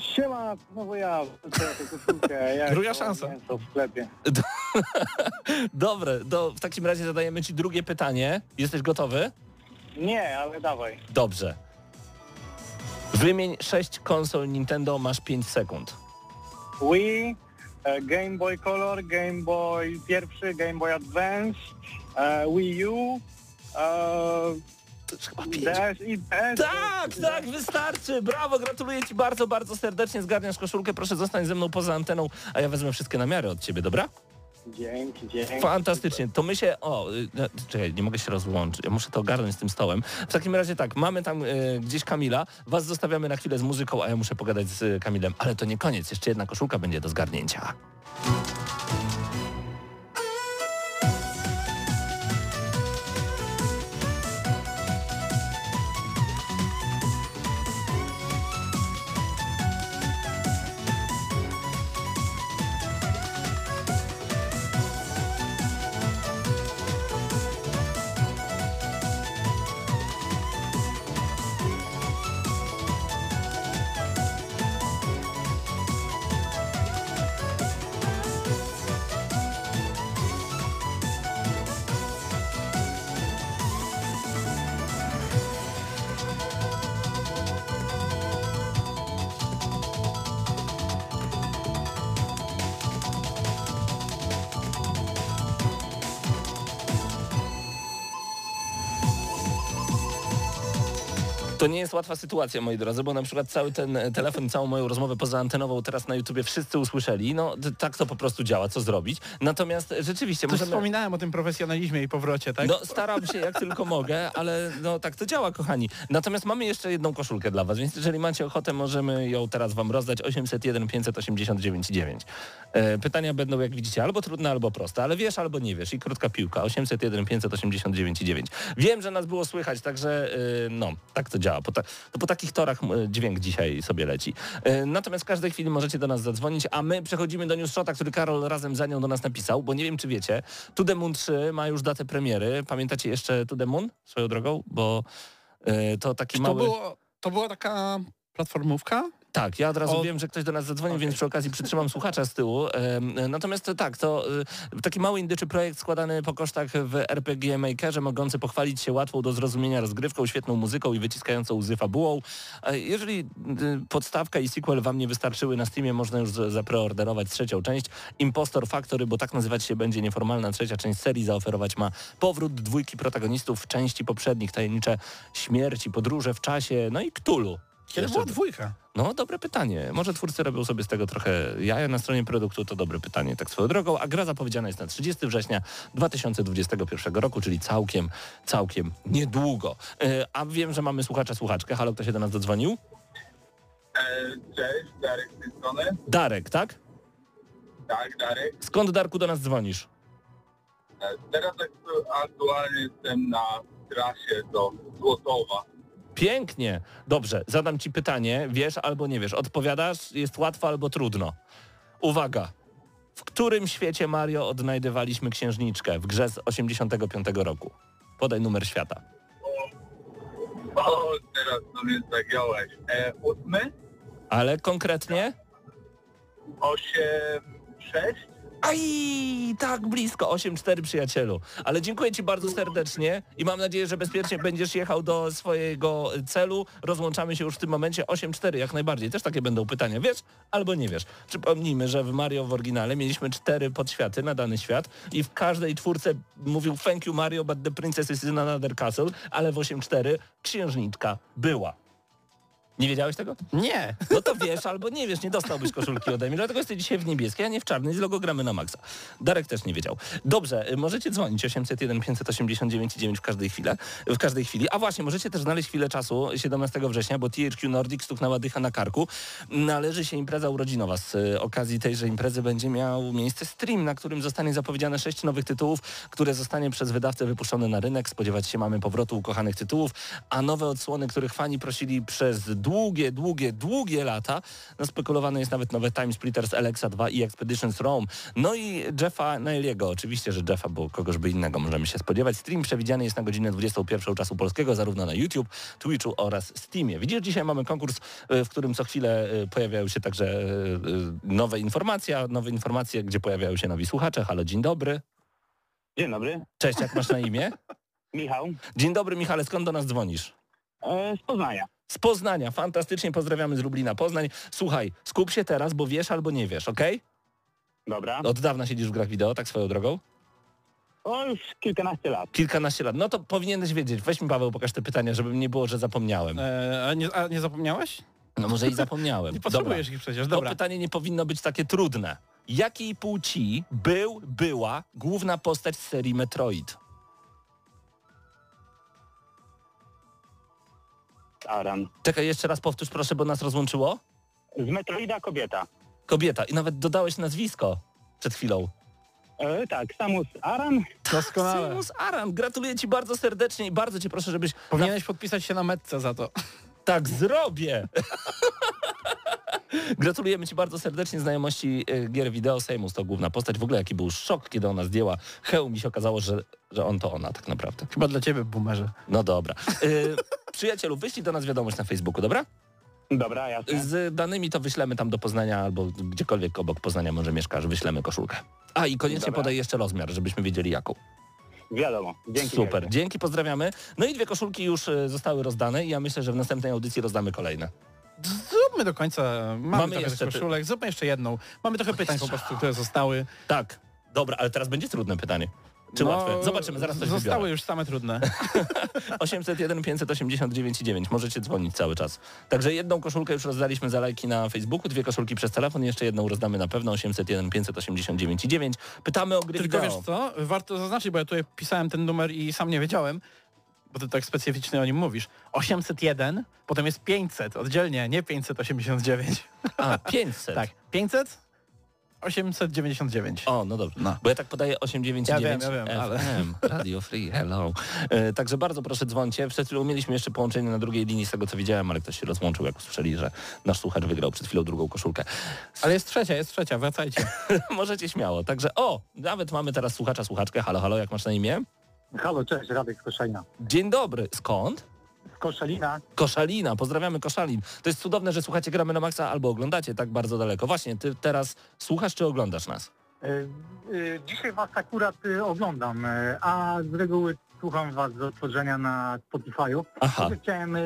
Siema, znowu ja. Ja Druga to szansa. mięso w sklepie. Dobre, do, w takim razie zadajemy Ci drugie pytanie. Jesteś gotowy? Nie, ale dawaj. Dobrze. Wymień sześć konsol Nintendo, masz 5 sekund. Wii, e, Game Boy Color, Game Boy pierwszy, Game Boy Advance, e, Wii U, e, To już chyba pięć. I. Tak, tak, wystarczy. Brawo, gratuluję Ci bardzo, bardzo serdecznie. Zgarniasz koszulkę, proszę zostań ze mną poza anteną, a ja wezmę wszystkie namiary od Ciebie, dobra? Dzięki, dzięki. Fantastycznie. To my się... O, y, no, czekaj, nie mogę się rozłączyć. Ja muszę to ogarnąć z tym stołem. W takim razie tak, mamy tam y, gdzieś Kamila. Was zostawiamy na chwilę z muzyką, a ja muszę pogadać z Kamilem. Ale to nie koniec. Jeszcze jedna koszulka będzie do zgarnięcia. To nie jest łatwa sytuacja, moi drodzy, bo na przykład cały ten e, telefon, całą moją rozmowę pozaantenową teraz na YouTubie wszyscy usłyszeli. No tak to po prostu działa, co zrobić. Natomiast e, rzeczywiście To możemy... wspominałem o tym profesjonalizmie i powrocie, tak? No staram się jak tylko mogę, ale no tak to działa, kochani. Natomiast mamy jeszcze jedną koszulkę dla was, więc jeżeli macie ochotę, możemy ją teraz wam rozdać. 801 589 9. E, pytania będą, jak widzicie, albo trudne, albo proste, ale wiesz, albo nie wiesz. I krótka piłka. 801 589 9. Wiem, że nas było słychać, także e, no, tak to działa. Po, ta, to po takich torach e, dźwięk dzisiaj sobie leci. E, natomiast w każdej chwili możecie do nas zadzwonić, a my przechodzimy do News Shota, który Karol razem za nią do nas napisał, bo nie wiem, czy wiecie, To Moon 3 ma już datę premiery. Pamiętacie jeszcze To Moon swoją drogą? Bo e, to taki Czy mały... to, było, to była taka platformówka? Tak, ja od razu O- wiem, że ktoś do nas zadzwonił, Okej. więc przy okazji przytrzymam słuchacza z tyłu. Natomiast to tak, to y, taki mały indyczy projekt składany po kosztach w RPG Makerze, mogący pochwalić się łatwą do zrozumienia rozgrywką, świetną muzyką i wyciskającą łzy fabułą. E, Jeżeli y, podstawka i sequel wam nie wystarczyły na Steamie, można już za- zapreorderować trzecią część. Impostor Factory, bo tak nazywać się będzie nieformalna trzecia część serii, zaoferować ma powrót dwójki protagonistów w części poprzednich, tajemnicze śmierci, podróże w czasie, no i Cthulhu. Kiedy Jeszcze była dwójka? no, dobre pytanie. Może twórcy robią sobie z tego trochę jaja na stronie produktu, to dobre pytanie, tak swoją drogą. A gra zapowiedziana jest na 30 września 2021 roku, czyli całkiem, całkiem niedługo. E, a wiem, że mamy słuchacza, słuchaczkę. Halo, kto się do nas dodzwonił? E, Cześć, Darek z tej strony. Darek, tak? Tak, Darek. Skąd, Darku, do nas dzwonisz? E, Teraz aktu- aktualnie jestem na trasie do Złotowa. Pięknie. Dobrze, zadam ci pytanie. Wiesz albo nie wiesz. Odpowiadasz, jest łatwo albo trudno. Uwaga. W którym świecie Mario odnajdywaliśmy księżniczkę w grze z 85 roku? Podaj numer świata. O, teraz to mnie zagiąłeś. E, ósmy, Ale konkretnie? osiem, sześć. Aj, tak blisko, 8-4 przyjacielu. Ale dziękuję Ci bardzo serdecznie i mam nadzieję, że bezpiecznie będziesz jechał do swojego celu. Rozłączamy się już w tym momencie 8-4 jak najbardziej. Też takie będą pytania, wiesz albo nie wiesz. Przypomnijmy, że w Mario w oryginale mieliśmy cztery podświaty na dany świat i w każdej czwórce mówił thank you Mario, but the princess is in another castle, ale w 8-4 księżniczka była. Nie wiedziałeś tego? Nie. No to wiesz albo nie wiesz, nie dostałbyś koszulki ode mnie, dlatego jesteś dzisiaj w niebieskiej, a nie w czarnej z logo gramy na maksa. Darek też nie wiedział. Dobrze, y, możecie dzwonić 801 589 9 w każdej chwili, w każdej chwili. A właśnie, możecie też znaleźć chwilę czasu 17 września, bo THQ Nordic stuknęła dycha na karku. Należy się impreza urodzinowa. Z y, okazji tejże imprezy będzie miał miejsce stream, na którym zostanie zapowiedziane sześć nowych tytułów, które zostanie przez wydawcę wypuszczone na rynek. Spodziewać się mamy powrotu ukochanych tytułów, a nowe odsłony, których fani prosili przez długie, długie, długie lata. No spekulowane jest nawet nowe Time Splitters Alexa 2 i Expeditions Rome. No i Jeffa Nailiego, oczywiście, że Jeffa, bo kogoś by innego możemy się spodziewać. Stream przewidziany jest na godzinę 21 czasu polskiego, zarówno na YouTube, Twitchu oraz Steamie. Widzisz, dzisiaj mamy konkurs, y, w którym co chwilę y, pojawiają się także y, nowe informacje, nowe informacje, gdzie pojawiają się nowi słuchacze. Halo, dzień dobry. Dzień dobry. Cześć, jak masz na imię? Michał. Dzień dobry Michale, skąd do nas dzwonisz? E, z Poznania. Z Poznania, fantastycznie pozdrawiamy z Lublina Poznań. Słuchaj, skup się teraz, bo wiesz albo nie wiesz, okej? Dobra. Od dawna siedzisz w grach wideo, tak swoją drogą? O, już kilkanaście lat. Kilkanaście lat. No to powinieneś wiedzieć. Weź mi Paweł, pokaż te pytania, żeby nie było, że zapomniałem. E, a, nie, a nie zapomniałeś? No może i zapomniałem. Nie potrzebujesz ich przecież, To dobra. pytanie nie powinno być takie trudne. Jakiej płci był, była główna postać z serii Metroid? Aran. Czekaj, jeszcze raz powtórz proszę, bo nas rozłączyło. Z Metroida kobieta. Kobieta. I nawet dodałeś nazwisko przed chwilą. E, tak, Samus Aran. Doskonale. Samus Aran, gratuluję Ci bardzo serdecznie i bardzo Cię proszę, żebyś... Powinieneś podpisać się na metce za to. Tak zrobię! Gratulujemy Ci bardzo serdecznie znajomości e, gier wideo. Samus to główna postać. W ogóle jaki był szok, kiedy ona zdjęła hełm i się okazało, że, że on to ona tak naprawdę. Chyba dla ciebie, boomerze. No dobra. E, przyjacielu, wyślij do nas wiadomość na Facebooku, dobra? Dobra, jasne. Z danymi to wyślemy tam do Poznania albo gdziekolwiek obok Poznania może mieszkasz, wyślemy koszulkę. A i koniecznie Dobra. podaj jeszcze rozmiar, żebyśmy wiedzieli jaką. Wiadomo. Dzięki Super, wielkie. dzięki, pozdrawiamy. No i dwie koszulki już e, zostały rozdane i ja myślę, że w następnej audycji rozdamy kolejne. Zróbmy do końca. Mamy, Mamy trochę jeszcze tych ty- koszulek, zróbmy jeszcze jedną. Mamy trochę pytań po prostu, które zostały. Tak, dobra, ale teraz będzie trudne pytanie. Czy No, łatwe? Zobaczymy, zaraz coś Zostały wybiorę. już same trudne. 801 589 9. Możecie dzwonić cały czas. Także jedną koszulkę już rozdaliśmy za lajki na Facebooku, dwie koszulki przez telefon, jeszcze jedną rozdamy na pewno 801 589 9. Pytamy o gry Tylko wideo. wiesz co, warto zaznaczyć, bo ja tutaj pisałem ten numer i sam nie wiedziałem, bo ty tak specyficznie o nim mówisz. 801, potem jest 500, oddzielnie, nie 589. A, 500. Tak, 500, 899. O, no dobrze. No. Bo ja tak podaję 899 Ja wiem, ja wiem, ale- FM, Radio Free, hello. E, także bardzo proszę dzwońcie. Przed chwilą mieliśmy jeszcze połączenie na drugiej linii z tego co widziałem, ale ktoś się rozłączył, jak usłyszeli, że nasz słuchacz wygrał przed chwilą drugą koszulkę. Ale jest trzecia, jest trzecia, wracajcie. Możecie śmiało. Także o, nawet mamy teraz słuchacza, słuchaczkę. Halo, halo, jak masz na imię? Halo, cześć, Radek z. Dzień dobry. Skąd? Koszalina. Koszalina, pozdrawiamy Koszalin. To jest cudowne, że słuchacie Gramy na Maxa albo oglądacie tak bardzo daleko. Właśnie, ty teraz słuchasz czy oglądasz nas? E, e, dzisiaj was akurat e, oglądam, a z reguły słucham was z otworzenia na Spotify'u. Aha, Chciałem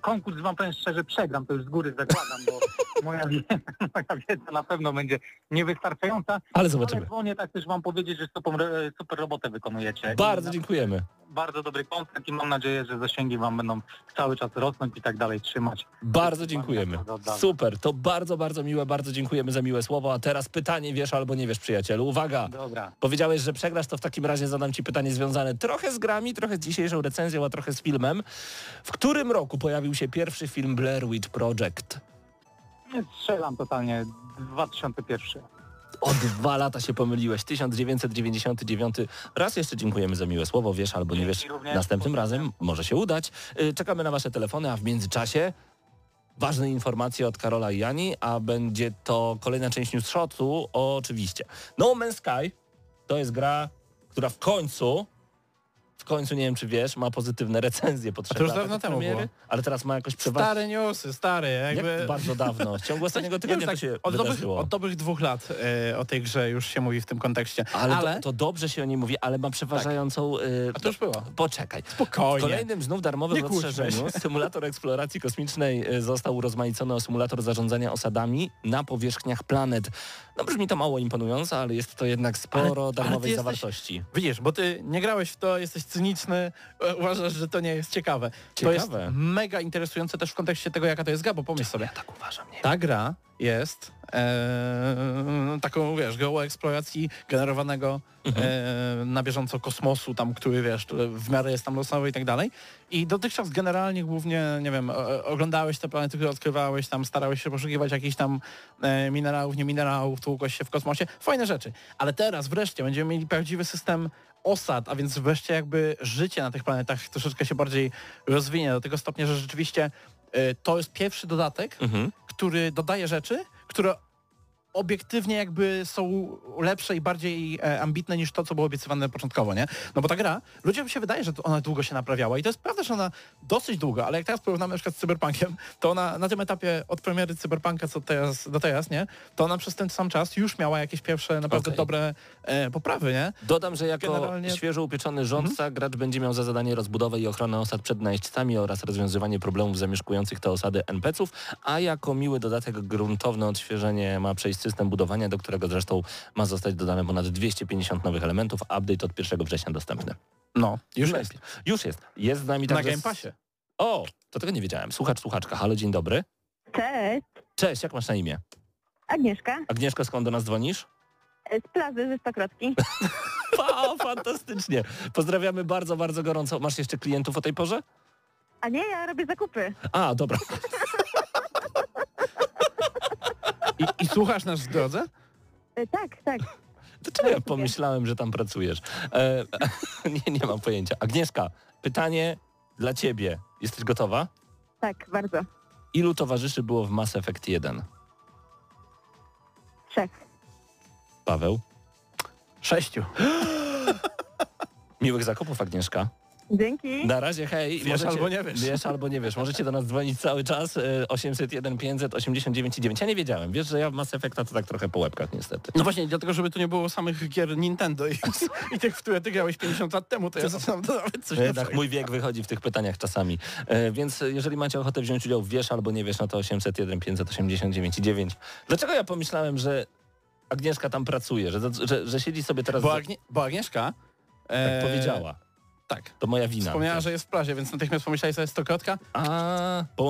konkurs wam powiem szczerze przegram, to już z góry zakładam, bo moja wiedza, moja wiedza na pewno będzie niewystarczająca. ale Ale zobaczymy. dzwonię tak też wam powiedzieć, że super, super robotę wykonujecie. Bardzo dziękujemy. Bardzo dobry kontent i mam nadzieję, że zasięgi wam będą cały czas rosnąć i tak dalej trzymać. Bardzo dziękujemy. Super, to bardzo, bardzo miłe, bardzo dziękujemy za miłe słowo. A teraz pytanie wiesz albo nie wiesz, przyjacielu. Uwaga! Dobra. Powiedziałeś, że przegrasz, to w takim razie zadam ci pytanie związane trochę z grami, trochę z dzisiejszą recenzją, a trochę z filmem. W którym roku pojawił się pierwszy film Blair Witch Project? Nie strzelam totalnie. 2001. O dwa lata się pomyliłeś. 1999. Raz jeszcze dziękujemy za miłe słowo. Wiesz albo nie wiesz. Następnym razem może się udać. Y, Czekamy na wasze telefony, a w międzyczasie ważne informacje od Karola i Jani, a będzie to kolejna część news shotu, oczywiście. No Man's Sky to jest gra, która w końcu w końcu, nie wiem czy wiesz, ma pozytywne recenzje po trzech już latach dawno temu premiery, było. ale teraz ma jakoś przeważnie... Stare newsy, stare, jakby... Jak bardzo dawno? W ciągu ostatniego Nie tygodnia wiem, to tak, się od, dobrych, od dobrych dwóch lat e, o tej grze już się mówi w tym kontekście. Ale, Ale, To, to dobrze się o niej mówi, ale ma przeważającą... y, A to już było. Poczekaj. W Spokojnie. kolejnym znów darmowym rozszerzeniu symulator eksploracji kosmicznej y, został urozmaicony o symulator zarządzania osadami na powierzchniach planet. No brzmi to mało imponująco, ale jest to jednak sporo Ale- ale darmowej jesteś- zawartości. Widzisz, bo ty nie grałeś w to, jesteś cyniczny, e, uważasz, że to nie jest ciekawe. To Ciekawe. jest mega interesujące też w kontekście tego, jaka to jest gra, bo pomyśl sobie, Ja tak uważam, nie ta gra jest e, taką, wiesz, geoeksploracji generowanego Mhm. e, na bieżąco kosmosu, tam, który, wiesz, w miarę jest tam losowy i tak dalej. I dotychczas generalnie głównie, nie wiem, oglądałeś te planety, które odkrywałeś, tam starałeś się poszukiwać jakichś tam e, minerałów, nie minerałów, tłukłeś się w kosmosie. Fajne rzeczy. Ale teraz wreszcie będziemy mieli prawdziwy system osad, a więc wreszcie jakby życie na tych planetach troszeczkę się bardziej rozwinie do tego stopnia, że rzeczywiście to jest pierwszy dodatek, Mhm. który dodaje rzeczy, które obiektywnie jakby są lepsze i bardziej e, ambitne niż to, co było obiecywane początkowo, nie? No bo ta gra, ludziom się wydaje, że ona długo się naprawiała i to jest prawda, że ona dosyć długo, ale jak teraz porównamy na przykład z Cyberpunkiem, to ona na tym etapie od premiery Cyberpunka co teraz, do teraz, nie? To ona przez ten sam czas już miała jakieś pierwsze naprawdę Okej. dobre e, poprawy, nie? Dodam, że jako Generalnie- świeżo upieczony rządca gracz będzie miał za zadanie rozbudowę i ochronę osad przed najeźdźcami oraz rozwiązywanie problemów zamieszkujących te osady NPC-ów, a jako miły dodatek gruntowne odświeżenie ma przejść system budowania, do którego zresztą ma zostać dodane ponad 250 nowych elementów. Update od 1 września dostępny. No, już Lepiej. jest. Już jest. Jest z nami Na także... Game Passie. O, to tego nie wiedziałem. Słuchacz, słuchaczka. Halo, dzień dobry. Cześć, Cześć, jak masz na imię? Agnieszka Agnieszka, skąd do nas dzwonisz? z plaży ze Stokrotki. O, fantastycznie. Pozdrawiamy bardzo, bardzo gorąco. Masz jeszcze klientów o tej porze? A nie, ja robię zakupy. A, dobra. I, I słuchasz nas w drodze? E, tak, tak. Dlaczego ja pomyślałem, że tam pracujesz? E, nie, nie mam pojęcia. Agnieszka, pytanie dla ciebie. Jesteś gotowa? Tak, bardzo. Ilu towarzyszy było w Mass Effect 1? Trzech. Paweł? Sześciu. Miłych zakupów, Agnieszka. Dzięki. Na razie, hej. Wiesz albo nie wiesz. Wiesz albo nie wiesz. Możecie do nas dzwonić cały czas. e, 801 589 9. Ja nie wiedziałem. Wiesz, że ja w Mass Effecta to tak trochę po łebkach niestety. No właśnie, dlatego, żeby tu nie było samych gier Nintendo i, i tych, w które ty grałeś 50 lat temu, to ja zaczynam dodawać coś Jednak mój wiek wychodzi w tych pytaniach czasami. E, więc jeżeli macie ochotę wziąć udział w wiesz albo nie wiesz, no to 801 589 9. Dlaczego ja pomyślałem, że Agnieszka tam pracuje, że, że, że siedzi sobie teraz... Bo, Agnie, bo Agnieszka... tak e, powiedziała. Tak. To moja wina. Wspomniała, że jest w plaży, więc natychmiast pomyślałeś sobie Stokrotka, A,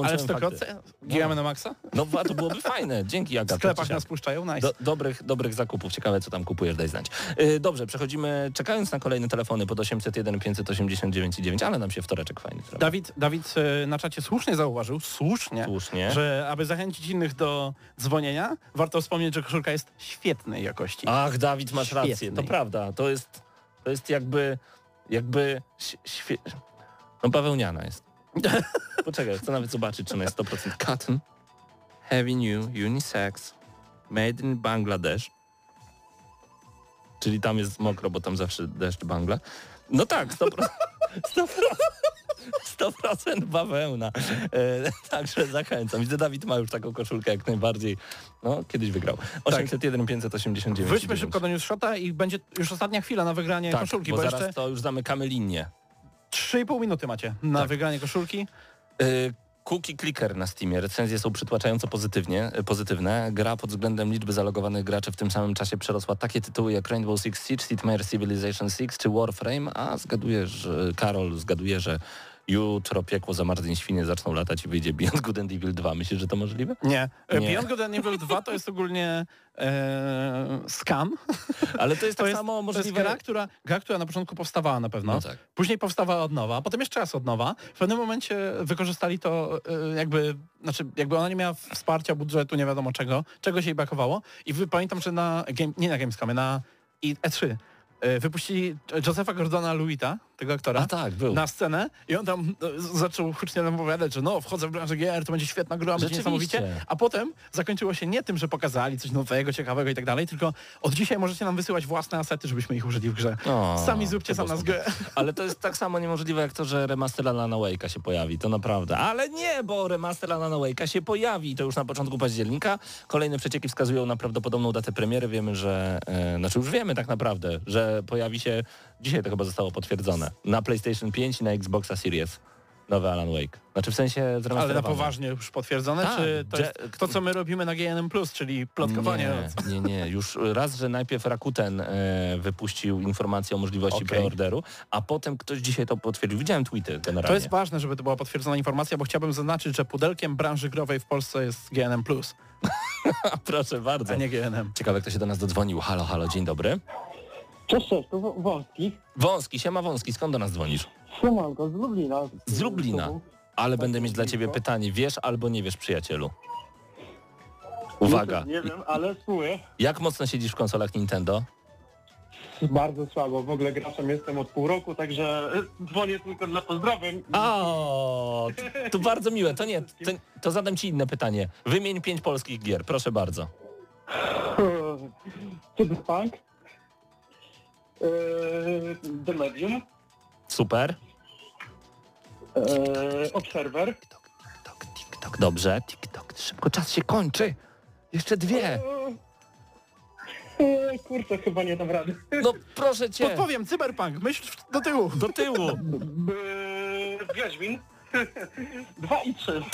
ale w. Stokrotce giramy na maksa? No a to byłoby fajne. Dzięki W Aga. sklepach nas puszczają, nice. Do, dobrych, dobrych zakupów. Ciekawe, co tam kupujesz, daj znać. Yy, dobrze, przechodzimy, czekając na kolejne telefony pod 801 589 9, ale nam się wtoreczek fajny zrobił. Dawid, Dawid e, na czacie słusznie zauważył, słusznie, Słusznie. że aby zachęcić innych do dzwonienia, warto wspomnieć, że koszulka jest świetnej jakości. Ach, Dawid, masz rację. Świetnej. To prawda. To jest, to jest jakby, jakby świe... No bawełniana jest. Poczekaj, chcę nawet zobaczyć, czy ona jest 100% cotton. Heavy new, unisex, made in Bangladesh. Czyli tam jest mokro, bo tam zawsze deszcz Bangla. No tak, 100%. 100%. 100% bawełna. E, także zachęcam. Widzę, Dawid ma już taką koszulkę jak najbardziej. No, kiedyś wygrał. 801 589. Wróćmy szybko do newsshota i będzie już ostatnia chwila na wygranie tak, koszulki, bo bo, zaraz jeszcze to już zamykamy linię. 3,5 minuty macie na Tak. wygranie koszulki. Y, Cookie Clicker na Steamie. Recenzje są przytłaczająco pozytywnie, y, pozytywne. Gra pod względem liczby zalogowanych graczy w tym samym czasie przerosła takie tytuły jak Rainbow Six Siege, Meier Civilization 6 czy Warframe, a zgaduję, że Karol zgaduje, że jutro piekło za Martin Świnie zaczną latać i wyjdzie Beyond Good and Evil 2. Myślisz, że to możliwe? Nie. Nie. Beyond Good and Evil 2 to jest ogólnie e, scan. Ale to jest To tak jest, samo to jest możliwe... gra która, gra, która na początku powstawała na pewno. No tak. Później powstawała od nowa, a potem jeszcze raz od nowa. W pewnym momencie wykorzystali to e, jakby, znaczy jakby ona nie miała wsparcia budżetu, nie wiadomo czego, czego się jej brakowało. I wy, pamiętam, że na, game, nie na Gamescomie, na i- E3 e, wypuścili Josepha Gordona Lewita, tego aktora. A tak, był. na scenę i on tam z- zaczął hucznie nam opowiadać, że no, wchodzę w branżę GR, to będzie świetna gra, będzie niesamowicie. A potem zakończyło się nie tym, że pokazali coś nowego, ciekawego i tak dalej, tylko od dzisiaj możecie nam wysyłać własne asety, żebyśmy ich użyli w grze. O, Sami zróbcie było nas grę. Ale to jest tak samo niemożliwe jak to, że remaster Alana Wake'a się pojawi, to naprawdę. Ale nie, bo remaster Alana Wake'a się pojawi i to już na początku października. Kolejne przecieki wskazują na prawdopodobną datę premiery. Wiemy, że, e, znaczy już wiemy tak naprawdę, że pojawi się, dzisiaj to chyba zostało potwierdzone, na PlayStation 5 i na Xboxa Series nowy Alan Wake. Znaczy w sensie Ale na poważnie już potwierdzone, Tak, czy to jest to, co my robimy na GNM+, czyli plotkowanie? Nie, nie, nie. Już raz, że najpierw Rakuten e, wypuścił informację o możliwości Okej. preorderu, a potem ktoś dzisiaj to potwierdził. Widziałem tweety generalnie. To jest ważne, żeby to była potwierdzona informacja, bo chciałbym zaznaczyć, że pudelkiem branży growej w Polsce jest GNM+, Proszę bardzo. a nie GNM. Ciekawe, kto się do nas dodzwonił. Halo, halo, dzień dobry. Cześć, cześć, to Wą- Wąski. Wąski, siema Wąski, skąd do nas dzwonisz? Siemanko, z Lublina. Z Lublina. Ale będę mieć dla ciebie pytanie. Wiesz albo nie wiesz, przyjacielu? Uwaga. Nie wiem, ale spróbuję. Jak mocno siedzisz w konsolach Nintendo? Bardzo słabo, w ogóle graczem jestem od pół roku, także e, dzwonię tylko dla pozdrowień. O, to, to bardzo miłe. To nie, to, to zadam ci inne pytanie. Wymień pięć polskich gier, proszę bardzo. Cyberpunk. Eee, The Medium. Super. Eee, Observer. TikTok, TikTok, dobrze. TikTok, szybko czas się kończy. Jeszcze dwie. Eee, kurczę, chyba nie dam rady. No proszę cię. Podpowiem, cyberpunk, myśl do tyłu. Do tyłu. Eee, Wiedźmin. Dwa i trzy.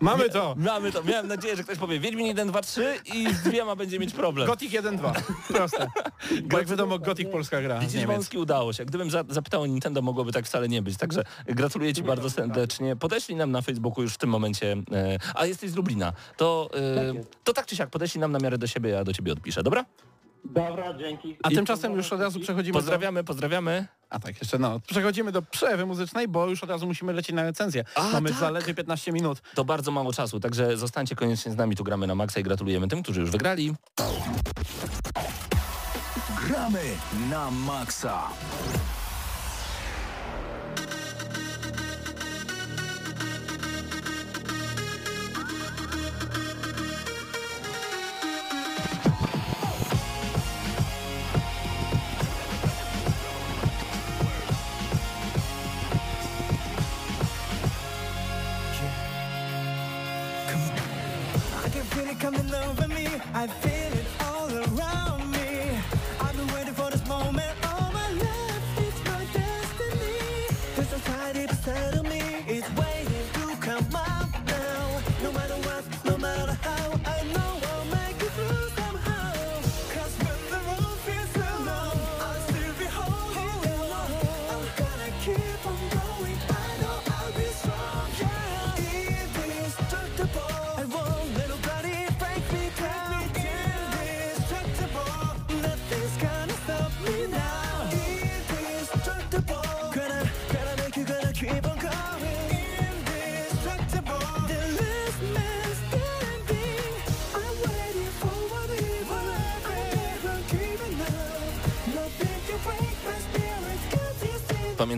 Mamy to. Mamy to. Miałem nadzieję, że ktoś powie Wiedźmin 1, 2, 3 i z dwiema będzie mieć problem. Gothic 1-2. Proste. Bo jak wiadomo, Gothic polska gra. Widzisz, wąski udało się. Gdybym za, zapytał o Nintendo, mogłoby tak wcale nie być. Także gratuluję Ci bardzo serdecznie. Podeślij nam na Facebooku już w tym momencie, e, a jesteś z Lublina, to, e, to tak czy siak, podeślij nam na miarę do siebie, ja do Ciebie odpiszę, dobra? Dobra, dzięki. A tymczasem już od razu przechodzimy do... Pozdrawiamy, pozdrawiamy. A tak, jeszcze no. Przechodzimy do przerwy muzycznej, bo już od razu musimy lecieć na recenzję. A, Mamy tak. zaledwie 15 minut. To bardzo mało czasu, także zostańcie koniecznie z nami, tu gramy na maksa i gratulujemy tym, którzy już wygrali. Gramy na maksa. Coming over me. I feel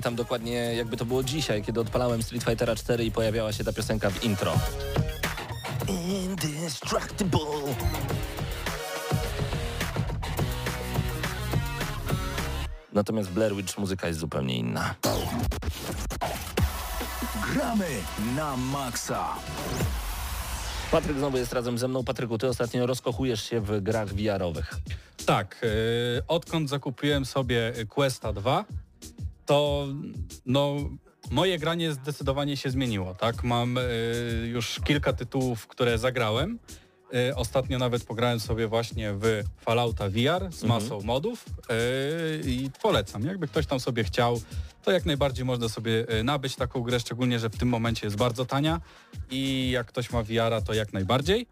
Pamiętam dokładnie, jakby to było dzisiaj, kiedy odpalałem Street Fightera 4 i pojawiała się ta piosenka w intro. Indestructible. Natomiast Blair Witch muzyka jest zupełnie inna. Gramy na maksa. Patryk znowu jest razem ze mną. Patryku, ty ostatnio rozkochujesz się w grach VR-owych. Tak, yy, odkąd zakupiłem sobie Questa 2, to no, moje granie zdecydowanie się zmieniło. Tak, mam yy, już kilka tytułów, które zagrałem. Yy, ostatnio nawet pograłem sobie właśnie w Fallouta VR z masą modów yy, i polecam. Jakby ktoś tam sobie chciał, to jak najbardziej można sobie nabyć taką grę, szczególnie, że w tym momencie jest bardzo tania i jak ktoś ma VR-a, to jak najbardziej.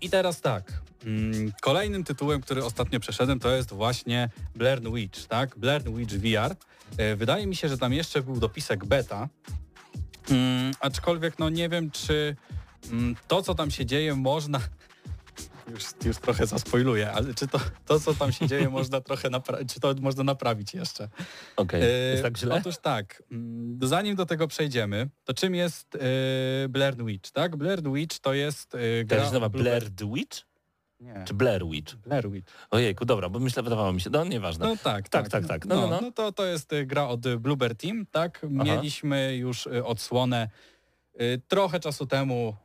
I teraz tak, mm, kolejnym tytułem, który ostatnio przeszedłem, to jest właśnie Blair Witch, tak? Blair Witch VR. E, Wydaje mi się, że tam jeszcze był dopisek beta, mm, aczkolwiek no nie wiem, czy mm, to, co tam się dzieje, można... Już, już trochę zaspoiluję, ale czy to, to co tam się dzieje, można trochę naprawić, czy to można naprawić jeszcze? Okej, E, jest tak źle? Otóż tak, mm, zanim do tego przejdziemy, to czym jest e, Blair Witch, tak? Blair Witch to jest gra... Nazywa od Blue- Blair Witch? Nie, Czy Blair Witch? Blair Witch. Ojejku, dobra, bo myślę, wydawało mi się, no nieważne. No tak, Tak, tak, tak. No, No, no, no, no. to, to jest y, gra od y, Bluebird Team, tak? Mieliśmy już y, odsłonę trochę czasu temu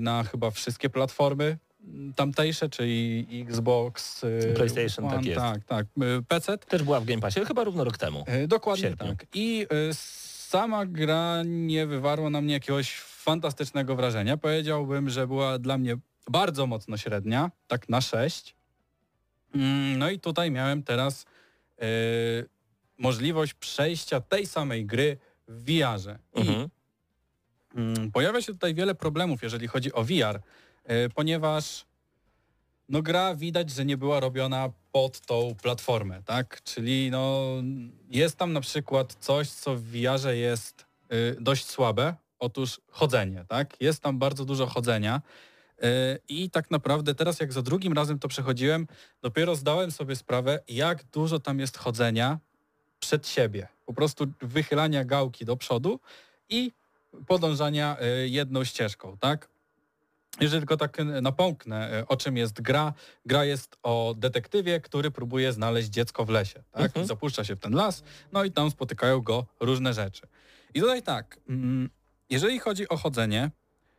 na chyba wszystkie platformy mm, tamtejsze, czyli Xbox, PlayStation, tak One, jest. Tak, tak. PC. Też była w Game Passie, chyba równo rok temu. Dokładnie tak. I sama gra nie wywarła na mnie jakiegoś fantastycznego wrażenia. Powiedziałbym, że była dla mnie bardzo mocno średnia, tak na 6. Mm, No i tutaj miałem teraz y, możliwość przejścia tej samej gry w VR-ze. I Mhm. Mm, Pojawia się tutaj wiele problemów, jeżeli chodzi o VR, e, ponieważ no gra widać, że nie była robiona pod tą platformę, tak? Czyli no jest tam na przykład coś, co w VR jest y, dość słabe, otóż chodzenie, tak? Jest tam bardzo dużo chodzenia i tak naprawdę teraz jak za drugim razem to przechodziłem, dopiero zdałem sobie sprawę, jak dużo tam jest chodzenia przed siebie. Po prostu wychylania gałki do przodu i podążania y, jedną ścieżką, tak? Jeżeli tylko tak e, napomknę, e, o czym jest gra. Gra jest o detektywie, który próbuje znaleźć dziecko w lesie. Tak? Mhm. Zapuszcza się w ten las, no i tam spotykają go różne rzeczy. I tutaj tak, mm, jeżeli chodzi o chodzenie,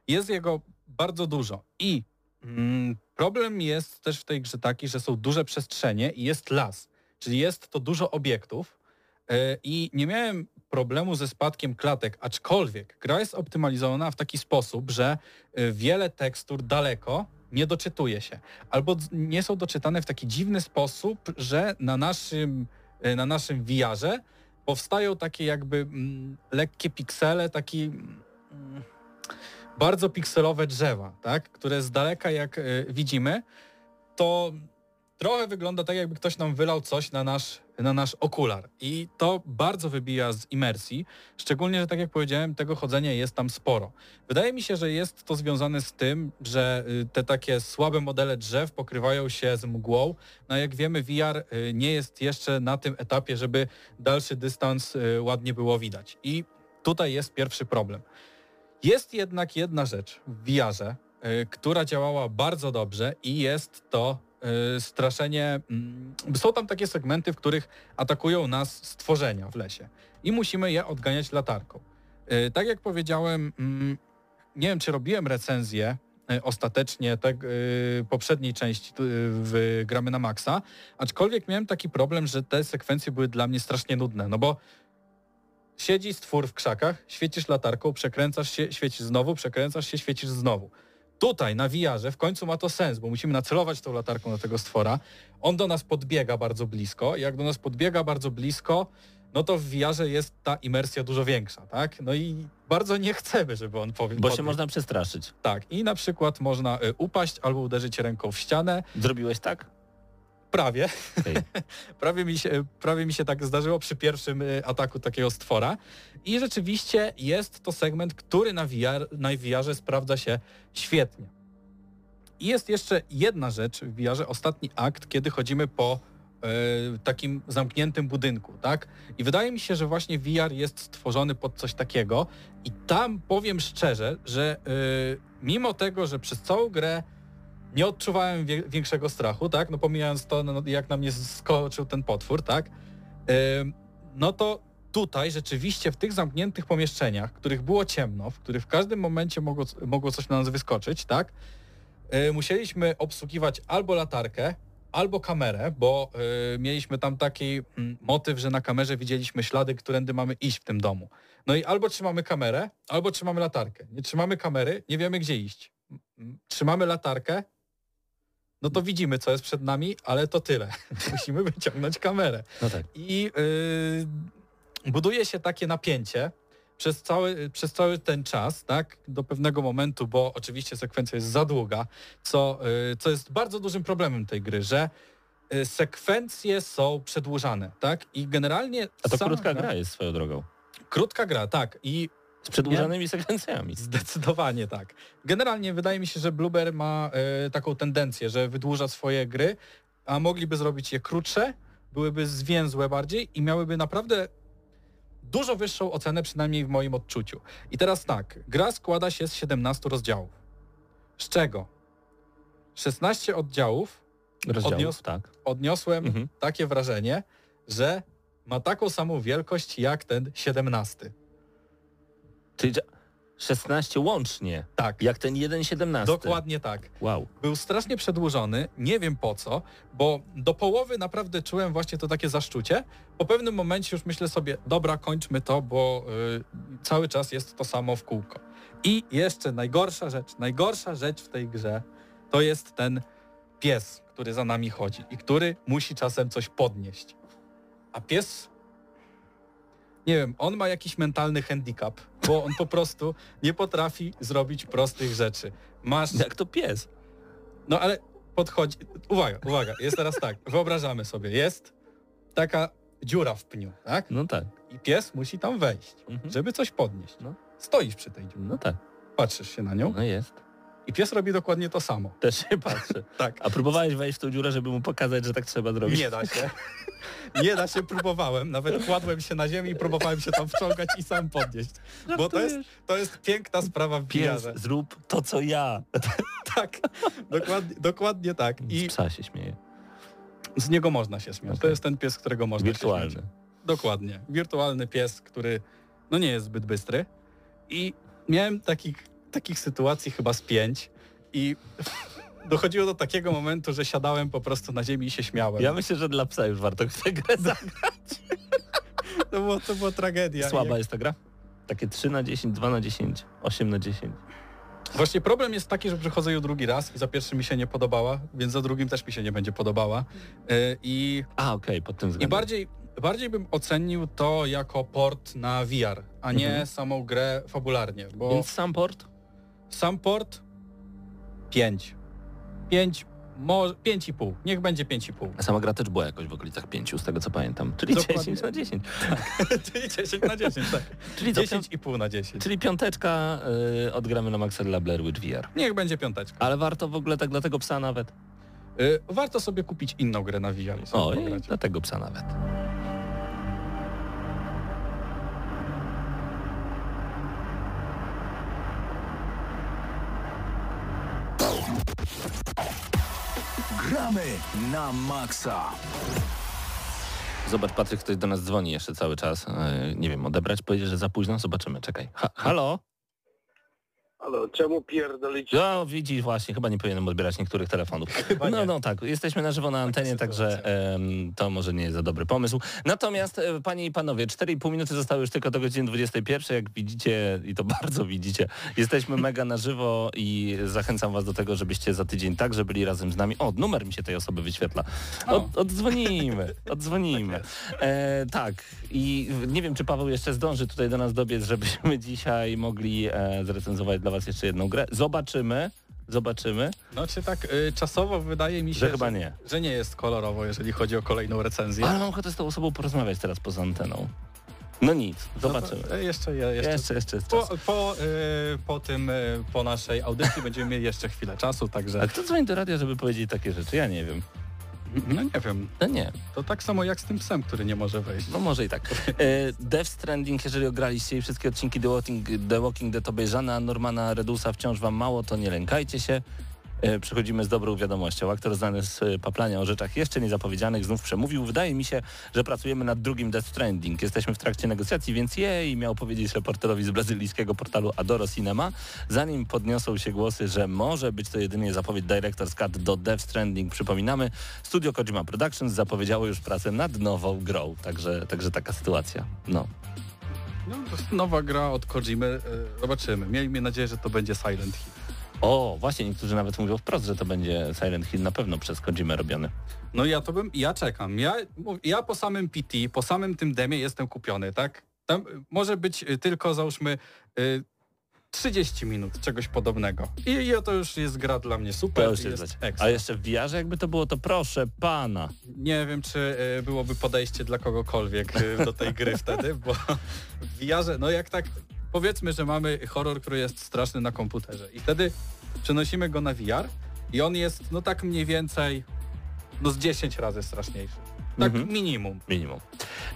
jest jego bardzo dużo. I mm, problem jest też w tej grze taki, że są duże przestrzenie i jest las. Czyli jest to dużo obiektów. e, I nie miałem problemu ze spadkiem klatek, aczkolwiek gra jest optymalizowana w taki sposób, że e, wiele tekstur daleko nie doczytuje się. Albo nie są doczytane w taki dziwny sposób, że na naszym, e, na naszym VR-ze powstają takie jakby mm, lekkie piksele, taki mm, bardzo pikselowe drzewa, tak? które z daleka jak e, widzimy, to trochę wygląda tak, jakby ktoś nam wylał coś na nasz, na nasz okular. I to bardzo wybija z imersji, szczególnie, że tak jak powiedziałem, tego chodzenia jest tam sporo. Wydaje mi się, że jest to związane z tym, że y, te takie słabe modele drzew pokrywają się z mgłą. No jak wiemy, VR y, nie jest jeszcze na tym etapie, żeby dalszy dystans y, ładnie było widać. I tutaj jest pierwszy problem. Jest jednak jedna rzecz w VR-ze, y, która działała bardzo dobrze i jest to y, straszenie. mm, Są tam takie segmenty, w których atakują nas stworzenia w lesie i musimy je odganiać latarką. Y, Tak jak powiedziałem, mm, nie wiem, czy robiłem recenzję ostatecznie tak, poprzedniej części w Gramy na Maxa, aczkolwiek miałem taki problem, że te sekwencje były dla mnie strasznie nudne, no bo siedzi stwór w krzakach, świecisz latarką, przekręcasz się, świecisz znowu, przekręcasz się, świecisz znowu. Tutaj na VR-ze w końcu ma to sens, bo musimy nacelować tą latarką do tego stwora. On do nas podbiega bardzo blisko. Jak do nas podbiega bardzo blisko, no to w VR-ze jest ta imersja dużo większa, tak? No i bardzo nie chcemy, żeby on powie. Bo się podbiegł. można przestraszyć. Tak. I na przykład można y, upaść albo uderzyć ręką w ścianę. Zrobiłeś tak? Prawie. Prawie, mi się, prawie mi się tak zdarzyło przy pierwszym y, ataku takiego stwora. I rzeczywiście jest to segment, który na, VR, na VR-ze sprawdza się świetnie. I jest jeszcze jedna rzecz w VR-ze, ostatni akt, kiedy chodzimy po y, takim zamkniętym budynku, tak? I wydaje mi się, że właśnie VR jest stworzony pod coś takiego i tam powiem szczerze, że y, mimo tego, że przez całą grę nie odczuwałem większego strachu, tak? No pomijając to, no, jak na mnie skoczył ten potwór, tak? No to tutaj rzeczywiście w tych zamkniętych pomieszczeniach, w których było ciemno, w których w każdym momencie mogło, mogło coś na nas wyskoczyć, tak? Musieliśmy obsługiwać albo latarkę, albo kamerę, bo yy, mieliśmy tam taki mm, motyw, że na kamerze widzieliśmy ślady, którędy mamy iść w tym domu. No i albo trzymamy kamerę, albo trzymamy latarkę. Nie trzymamy kamery, nie wiemy gdzie iść. Trzymamy latarkę, no to widzimy, co jest przed nami, ale to tyle. Musimy wyciągnąć kamerę. No tak. I yy, buduje się takie napięcie przez cały, przez cały ten czas, tak, do pewnego momentu, bo oczywiście sekwencja jest za długa, co, yy, co jest bardzo dużym problemem tej gry, że yy, sekwencje są przedłużane, tak, i generalnie... A to krótka gra jest swoją drogą. Krótka gra, tak, i Z przedłużanymi sekwencjami. Zdecydowanie tak. Generalnie wydaje mi się, że Blueber ma e, taką tendencję, że wydłuża swoje gry, a mogliby zrobić je krótsze, byłyby zwięzłe bardziej i miałyby naprawdę dużo wyższą ocenę, przynajmniej w moim odczuciu. I teraz tak, gra składa się z 17 rozdziałów. Z czego? 16 oddziałów Rozdziałów, Odniósł- tak. odniosłem Mhm. takie wrażenie, że ma taką samą wielkość jak ten 17. Czyli że 16 łącznie, Tak, jak ten 1,17. dokładnie tak. Wow. był strasznie przedłużony, nie wiem po co, bo do połowy naprawdę czułem właśnie to takie zaszczucie. Po pewnym momencie już myślę sobie, dobra, kończmy to, bo y, cały czas jest to samo w kółko. I jeszcze najgorsza rzecz, najgorsza rzecz w tej grze to jest ten pies, który za nami chodzi i który musi czasem coś podnieść. A pies nie wiem, on ma jakiś mentalny handicap, bo on po prostu nie potrafi zrobić prostych rzeczy. Masz Jak to pies. no ale podchodzi. Uwaga, uwaga, jest teraz tak. Wyobrażamy sobie, jest taka dziura w pniu, tak? No tak. I pies musi tam wejść, Mhm. żeby coś podnieść. No. Stoisz przy tej dziurze, No tak. patrzysz się na nią No jest. I pies robi dokładnie to samo. Też się patrzy. Tak. A próbowałeś wejść w tą dziurę, żeby mu pokazać, że tak trzeba zrobić? Nie da się. Nie da się, próbowałem. Nawet kładłem się na ziemi i próbowałem się tam wciągać i sam podnieść. Bo to jest, to jest piękna sprawa w Pies, zrób to, co ja. Tak, dokładnie, dokładnie tak. Z I psa się śmieje. z niego można się śmiać. To Okej. jest ten pies, którego można się Wirtualny. śmiać. Dokładnie. Wirtualny pies, który no nie jest zbyt bystry. I miałem takich, takich sytuacji chyba z pięć i dochodziło do takiego momentu, że siadałem po prostu na ziemi i się śmiałem. Ja myślę, że dla psa już warto w tę grę zagrać. To, było, to była tragedia. Słaba Jak- jest ta gra? Takie 3 na 10, 2 na 10, 8 na 10. Właśnie problem jest taki, że przychodzę ją drugi raz i za pierwszym mi się nie podobała, więc za drugim też mi się nie będzie podobała. Yy, I, A, okej, pod tym i względem. bardziej, bardziej bym ocenił to jako port na VR, a nie Mhm. samą grę fabularnie, bo Więc sam port? Sam port 5. 5, może 5,5. Niech będzie 5,5. A sama gra też była jakoś w okolicach 5, z tego co pamiętam. Czyli Dokładnie. 10 na 10. Czyli 10 na 10, tak. Czyli, co, 10,5 na 10. czyli piąteczka y, odgramy na Maxa dla Blair Witch VR. Niech będzie piąteczka. Ale warto w ogóle tak dla tego psa nawet. Yy, warto sobie kupić inną grę na VR. O, i dla tego psa nawet. Gramy na maksa. Zobacz, Patryk, ktoś do nas dzwoni jeszcze cały czas. E, nie wiem, odebrać, powiedzieć, że za późno? Zobaczymy, czekaj. Ha halo? Ale czemu pierdolić? No, widzisz, właśnie, chyba nie powinienem odbierać niektórych telefonów. Chyba no, nie. no tak, jesteśmy na żywo na antenie, także em, to może nie jest za dobry pomysł. Natomiast, e, panie i panowie, 4,5 minuty zostały już tylko do godziny 21. Jak widzicie, i to bardzo widzicie, jesteśmy mega na żywo i zachęcam was do tego, żebyście za tydzień także byli razem z nami. O, numer mi się tej osoby wyświetla. Od, oddzwonimy, oddzwonimy. E, tak, i nie wiem, czy Paweł jeszcze zdąży tutaj do nas dobiec, żebyśmy dzisiaj mogli e, zrecenzować dla was jeszcze jedną grę. Zobaczymy, zobaczymy, Znaczy tak, y, czasowo wydaje mi się, że chyba nie. że nie jest kolorowo, jeżeli chodzi o kolejną recenzję. Ale mam ochotę z tą osobą porozmawiać teraz poza anteną. No nic, zobaczymy. No to, y, jeszcze, je- jeszcze, Jeszcze, jeszcze Po, po, y, po tym, y, po naszej audycji będziemy mieli jeszcze chwilę czasu, także A kto dzwoni do radia, żeby powiedzieć takie rzeczy? Ja nie wiem. No nie wiem, No nie, to tak samo jak z tym psem, który nie może wejść. no może i tak. E, Death Stranding, jeżeli ograliście i wszystkie odcinki The Walking, The Walking Dead obejrzane, a Normana Redusa wciąż wam mało, to nie lękajcie się. E, Przychodzimy z dobrą wiadomością. Aktor znany z e, paplania o rzeczach jeszcze niezapowiedzianych znów przemówił. Wydaje mi się, że pracujemy nad drugim Death Stranding. Jesteśmy w trakcie negocjacji, więc jej miał powiedzieć reporterowi z brazylijskiego portalu Adoro Cinema, zanim podniosą się głosy, że może być to jedynie zapowiedź Director's Cut do Death Stranding. Przypominamy, Studio Kojima Productions zapowiedziało już pracę nad nową grą. Także, także taka sytuacja. No. No, nowa gra od Kojimy, y, zobaczymy. Miejmy nadzieję, że to będzie Silent Hill. O, właśnie niektórzy nawet mówią wprost, że to będzie Silent Hill na pewno przez Kojimę robiony. No ja to bym, ja czekam. Ja, ja po samym PT, po samym tym demie jestem kupiony, tak? Tam y, może być y, tylko załóżmy y, 30 minut czegoś podobnego. I, I to już jest gra dla mnie super. To już jest jest. A jeszcze w jakby to było, to proszę pana. Nie wiem, czy y, byłoby podejście dla kogokolwiek y, do tej gry wtedy, bo w no jak tak, powiedzmy, że mamy horror, który jest straszny na komputerze i wtedy przenosimy go na VR i on jest, no tak mniej więcej, no z 10 razy straszniejszy. Tak Mhm. minimum. Minimum.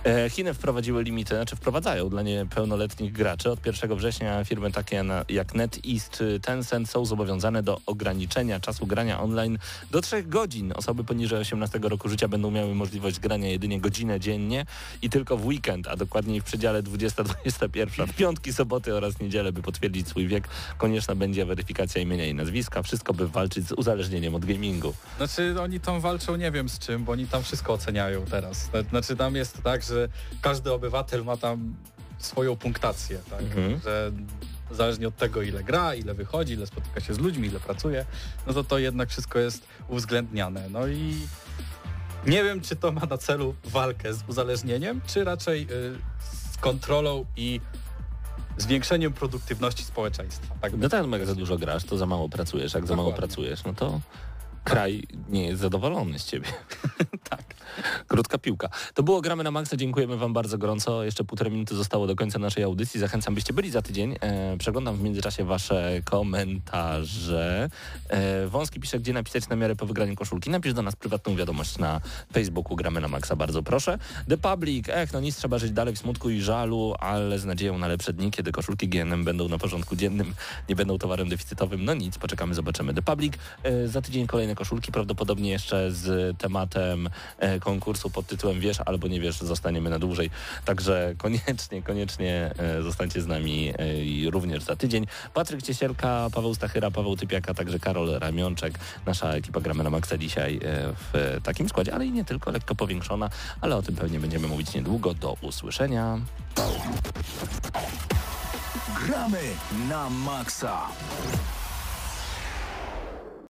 E, Chiny wprowadziły limity, znaczy wprowadzają dla niepełnoletnich graczy. Od 1 września firmy takie na, jak NetEase czy Tencent są zobowiązane do ograniczenia czasu grania online do 3 godzin. Osoby poniżej 18 roku życia będą miały możliwość grania jedynie godzinę dziennie i tylko w weekend, a dokładniej w przedziale 20-21, w piątki, soboty oraz niedzielę, by potwierdzić swój wiek. Konieczna będzie weryfikacja imienia i nazwiska. Wszystko, by walczyć z uzależnieniem od gamingu. Znaczy oni tam walczą nie wiem z czym, bo oni tam wszystko oceniają teraz. Znaczy tam jest tak, że każdy obywatel ma tam swoją punktację, tak? Mhm. Że zależnie od tego ile gra, ile wychodzi, ile spotyka się z ludźmi, ile pracuje, no to to jednak wszystko jest uwzględniane. No i nie wiem, czy to ma na celu walkę z uzależnieniem, czy raczej y, z kontrolą i zwiększeniem produktywności społeczeństwa. Tak No tak, jak za dużo grasz, to za mało pracujesz. Jak za mało Dokładnie. pracujesz, no to kraj nie jest zadowolony z ciebie. tak. Krótka piłka. To było Gramy na Maxa. Dziękujemy Wam bardzo gorąco. Jeszcze półtorej minuty zostało do końca naszej audycji. Zachęcam, byście byli za tydzień. E, przeglądam w międzyczasie Wasze komentarze. E, Wąski pisze, gdzie napisać na miarę po wygraniu koszulki. Napisz do nas prywatną wiadomość na Facebooku Gramy na Maxa. Bardzo proszę. The Public. Ech, no nic, trzeba żyć dalej w smutku i żalu, ale z nadzieją na lepsze dni, kiedy koszulki GNM będą na porządku dziennym, nie będą towarem deficytowym. No nic, poczekamy, zobaczymy. The Public. E, za tydzień kolejne koszulki, prawdopodobnie jeszcze z tematem e, konkursu pod tytułem Wiesz albo nie wiesz, zostaniemy na dłużej. Także koniecznie, koniecznie e, zostańcie z nami e, również za tydzień. Patryk Ciesielka, Paweł Stachyra, Paweł Typiaka, także Karol Ramionczek. Nasza ekipa Gramy na Maxa dzisiaj e, w takim składzie, ale i nie tylko, lekko powiększona, ale o tym pewnie będziemy mówić niedługo. Do usłyszenia. Gramy na maksa.